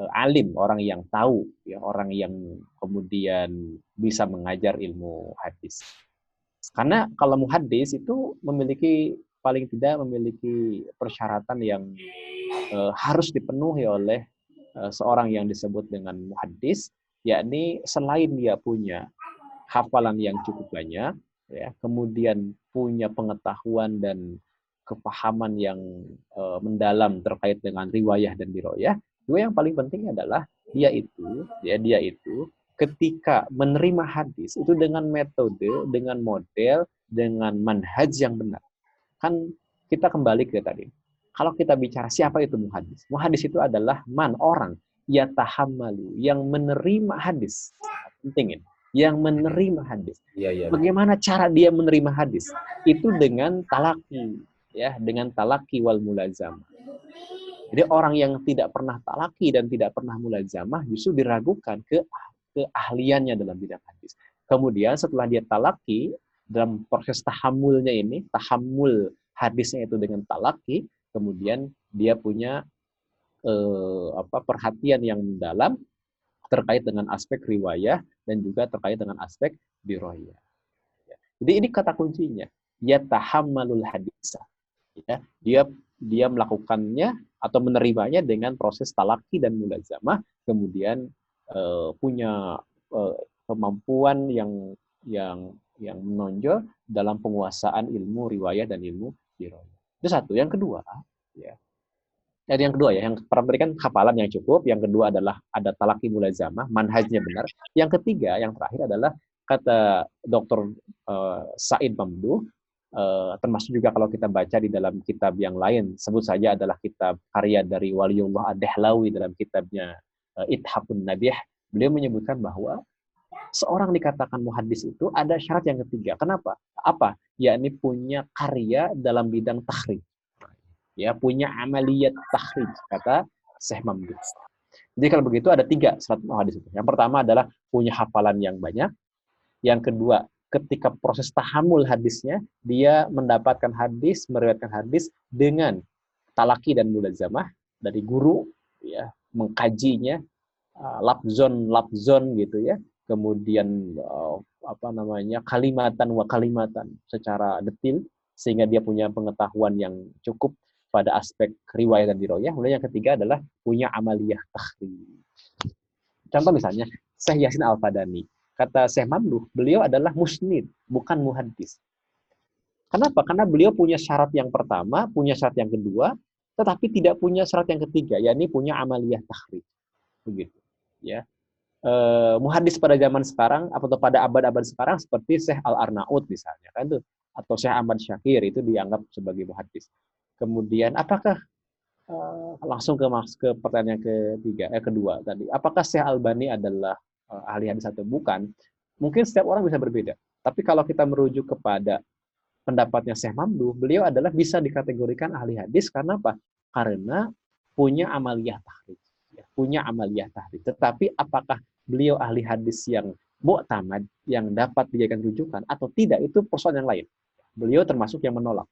uh, alim, orang yang tahu, ya, orang yang kemudian bisa mengajar ilmu hadis. Karena kalau muhadis itu memiliki paling tidak memiliki persyaratan yang uh, harus dipenuhi oleh seorang yang disebut dengan muhaddis, yakni selain dia punya hafalan yang cukup banyak, ya, kemudian punya pengetahuan dan kepahaman yang uh, mendalam terkait dengan riwayah dan diroyah, dua yang paling penting adalah dia itu, ya dia itu ketika menerima hadis itu dengan metode, dengan model, dengan manhaj yang benar. Kan kita kembali ke tadi. Kalau kita bicara siapa itu muhadis? Muhadis itu adalah man, orang, ya tahammalu, yang menerima hadis. Penting ini. Yang menerima hadis. Ya, ya. Bagaimana cara dia menerima hadis? Itu dengan talaki. ya Dengan talaki wal mulazamah. Jadi orang yang tidak pernah talaki dan tidak pernah mulazamah justru diragukan ke keahliannya dalam bidang hadis. Kemudian setelah dia talaki, dalam proses tahamulnya ini, tahamul hadisnya itu dengan talaki, kemudian dia punya eh, apa perhatian yang mendalam terkait dengan aspek riwayah dan juga terkait dengan aspek diroyah. Ya. Jadi ini kata kuncinya, ya tahammalul hadis. Ya, dia dia melakukannya atau menerimanya dengan proses talaki dan mulazamah, kemudian uh, punya uh, kemampuan yang yang yang menonjol dalam penguasaan ilmu riwayat dan ilmu diroyah. Itu satu. Yang kedua, ya. Jadi yang kedua ya, yang pertama tadi kan hafalan yang cukup, yang kedua adalah ada talaki mulazamah, manhajnya benar. Yang ketiga, yang terakhir adalah kata. Uh, eh, Said Mamdu, uh, termasuk juga kalau kita baca di dalam kitab yang lain, sebut saja adalah kitab karya dari Waliullah Ad-Dahlawi dalam kitabnya uh, Ithaqun Nabih, beliau menyebutkan bahwa seorang dikatakan muhadis itu ada syarat yang ketiga. Kenapa? Apa? Yakni punya karya dalam bidang takhrij. Ya, punya amaliyat takhrij, kata Syekh Mamdud. Jadi kalau begitu ada tiga syarat muhadis itu. Yang pertama adalah punya hafalan yang banyak. Yang kedua, ketika proses tahamul hadisnya, dia mendapatkan hadis, meriwayatkan hadis dengan talaki dan mulazamah dari guru, ya mengkajinya, uh, labzon labzon gitu ya kemudian uh, apa namanya kalimatan wa kalimatan secara detil sehingga dia punya pengetahuan yang cukup pada aspek riwayat dan diroyah. Kemudian yang ketiga adalah punya amaliyah takhrij. Contoh misalnya Syekh Yasin Al-Fadani. Kata Syekh Mamduh, beliau adalah musnid, bukan muhaddis. Kenapa? Karena beliau punya syarat yang pertama, punya syarat yang kedua, tetapi tidak punya syarat yang ketiga, yakni punya amaliyah takhrij. Begitu. Ya uh, muhadis pada zaman sekarang atau pada abad-abad sekarang seperti Syekh Al-Arnaud misalnya kan itu atau Syekh Ahmad Syakir itu dianggap sebagai muhadis. Kemudian apakah uh, langsung ke ke pertanyaan ketiga eh kedua tadi apakah Syekh Albani adalah uh, ahli hadis atau bukan? Mungkin setiap orang bisa berbeda. Tapi kalau kita merujuk kepada pendapatnya Syekh Mamdu, beliau adalah bisa dikategorikan ahli hadis karena apa? Karena punya amaliyah tahrij. Ya, punya amaliyah tahrij. Tetapi apakah beliau ahli hadis yang mu'tamad, yang dapat dijadikan rujukan atau tidak, itu persoalan yang lain. Beliau termasuk yang menolak.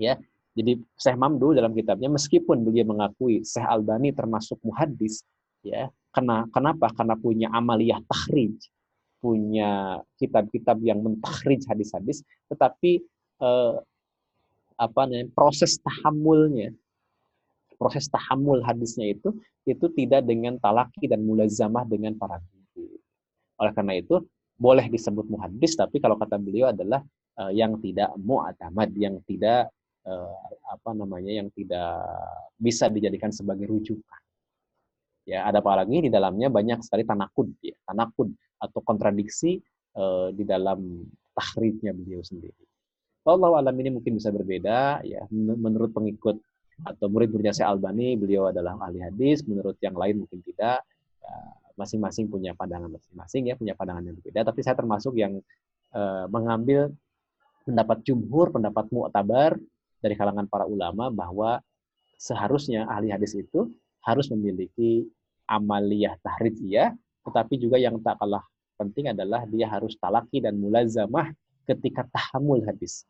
Ya, jadi Syekh Mamdu dalam kitabnya meskipun beliau mengakui Syekh Albani termasuk muhaddis, ya, karena kenapa? Karena punya amaliyah tahrij, punya kitab-kitab yang mentakhrij hadis-hadis, tetapi eh, apa namanya proses tahamulnya proses tahamul hadisnya itu itu tidak dengan talaki dan mulazamah dengan para guru. Oleh karena itu boleh disebut muhaddis tapi kalau kata beliau adalah uh, yang tidak mu'tamad, yang tidak uh, apa namanya yang tidak bisa dijadikan sebagai rujukan. Ya, ada lagi di dalamnya banyak sekali tanakud ya, tanakud atau kontradiksi uh, di dalam tahridnya beliau sendiri. Allah alam ini mungkin bisa berbeda ya menurut pengikut atau murid-muridnya Syekh Albani, beliau adalah ahli hadis, menurut yang lain mungkin tidak. Ya, masing-masing punya pandangan masing-masing ya, punya pandangan yang berbeda. Tapi saya termasuk yang uh, mengambil pendapat jumhur, pendapat mu'tabar dari kalangan para ulama bahwa seharusnya ahli hadis itu harus memiliki amaliyah tahrijiyah, tetapi juga yang tak kalah penting adalah dia harus talaki dan mulazamah ketika tahamul hadis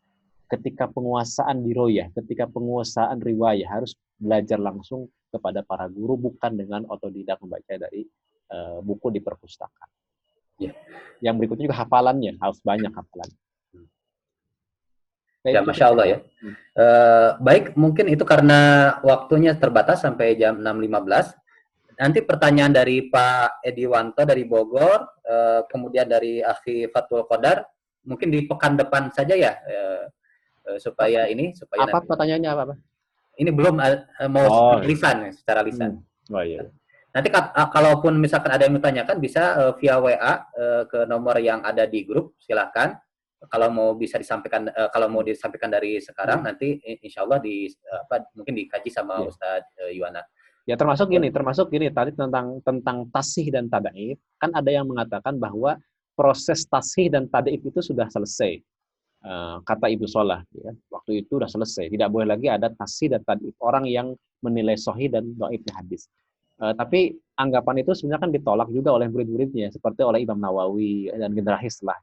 ketika penguasaan diroyah, ketika penguasaan riwayah harus belajar langsung kepada para guru bukan dengan otodidak membaca dari uh, buku di perpustakaan. Ya. Yang berikutnya juga hafalannya harus banyak hafalan. Ya, masya Allah ya. Uh, baik, mungkin itu karena waktunya terbatas sampai jam 6.15. Nanti pertanyaan dari Pak Edi Wanto dari Bogor, uh, kemudian dari Akhi Fatul Qadar, mungkin di pekan depan saja ya, uh, uh, supaya ini supaya. Apa nanti. pertanyaannya apa? apa? Ini belum uh, mau oh, lisan, secara lisan. Hmm. Oh iya. Nanti kalaupun misalkan ada yang ditanyakan bisa uh, via WA uh, ke nomor yang ada di grup, silahkan kalau mau bisa disampaikan uh, kalau mau disampaikan dari sekarang hmm. nanti insya Allah di uh, apa mungkin dikaji sama yeah. Ustadz uh, Yuwana. Ya termasuk gini, termasuk gini tadi tentang tentang tasih dan tadaib kan ada yang mengatakan bahwa proses tasih dan tadaib itu sudah selesai. Uh, kata Ibu Solah, ya, waktu itu sudah selesai. Tidak boleh lagi ada tasih dan tadaib orang yang menilai sohi dan doibnya hadis. Uh, tapi anggapan itu sebenarnya kan ditolak juga oleh murid-muridnya, seperti oleh Imam Nawawi dan generasi setelah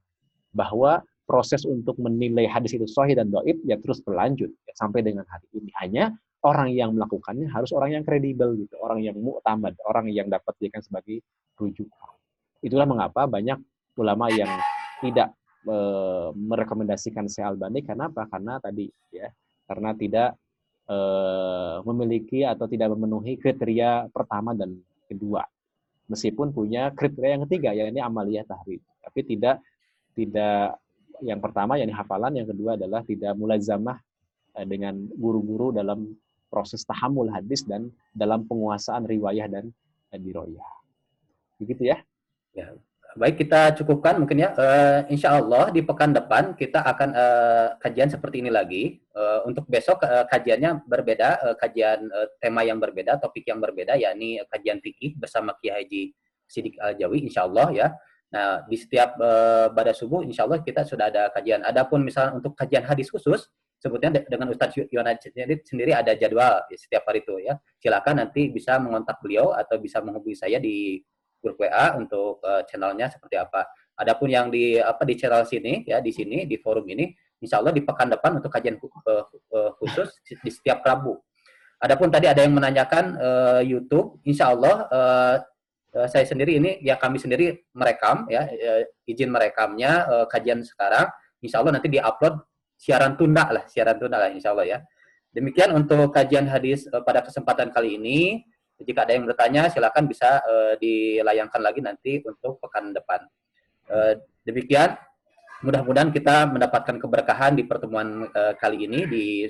bahwa proses untuk menilai hadis itu sahih dan doib ya terus berlanjut ya, sampai dengan hari ini. Hanya orang yang melakukannya harus orang yang kredibel gitu, orang yang mu'tamad, orang yang dapat dijadikan sebagai rujukan. Itulah mengapa banyak ulama yang tidak e, merekomendasikan Syekh Albani karena apa? Karena tadi ya, karena tidak e, memiliki atau tidak memenuhi kriteria pertama dan kedua. Meskipun punya kriteria yang ketiga, yakni amaliyah tahrir. Tapi tidak tidak yang pertama yang hafalan, yang kedua adalah tidak mulazamah eh, dengan guru-guru dalam proses tahamul hadis dan dalam penguasaan riwayah dan diroyah. Begitu ya? Ya, baik kita cukupkan mungkin ya. Uh, insya Allah di pekan depan kita akan uh, kajian seperti ini lagi. Uh, untuk besok uh, kajiannya berbeda, uh, kajian uh, tema yang berbeda, topik yang berbeda, yakni kajian fikih bersama Kiai Haji Sidik Al Jawi, insya Allah ya. Nah, di setiap uh, pada subuh, insya Allah kita sudah ada kajian. Adapun misalnya untuk kajian hadis khusus, sebutnya dengan Ustadz Yohana sendiri, ada jadwal ya, setiap hari itu ya. Silakan nanti bisa mengontak beliau atau bisa menghubungi saya di grup WA untuk uh, channelnya seperti apa. Adapun yang di apa di channel sini ya di sini di forum ini, insya Allah di pekan depan untuk kajian uh, khusus di setiap Rabu. Adapun tadi ada yang menanyakan uh, YouTube, insya Allah uh, saya sendiri ini ya kami sendiri merekam ya uh, izin merekamnya uh, kajian sekarang. Insya Allah nanti diupload siaran tunda lah siaran tunda lah insya Allah ya. Demikian untuk kajian hadis uh, pada kesempatan kali ini. Jika ada yang bertanya silakan bisa dilayangkan lagi nanti untuk pekan depan. Demikian. Mudah-mudahan kita mendapatkan keberkahan di pertemuan kali ini di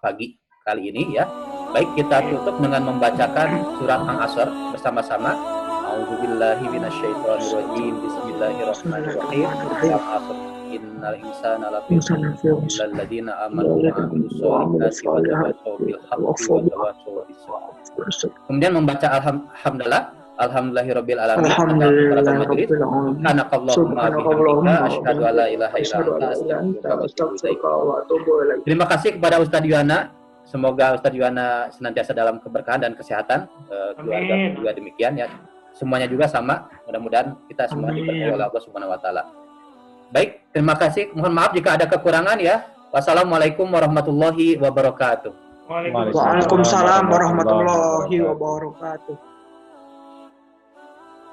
pagi kali ini ya. Baik kita tutup dengan membacakan surat Ang-Asr bersama-sama A'udzu billahi minasyaitonir rajim. Bismillahirrahmanirrahim. Al-Asr. Innal insana lafi khusr illa alladziina amanu wa 'amilus wa tawassaw bil haqqi wa tawassaw bis sabr. Kemudian membaca alhamdulillah Alhamdulillahirabbil alamin. Terima kasih kepada Ustaz Yuana. Semoga Ustaz Yuana senantiasa dalam keberkahan dan kesehatan. Uh, keluarga juga demikian ya semuanya juga sama. Mudah-mudahan kita semua diberkahi oleh Allah Subhanahu wa taala. Baik, terima kasih. Mohon maaf jika ada kekurangan ya. Wassalamualaikum warahmatullahi wabarakatuh. Waalaikumsalam warahmatullahi wabarakatuh.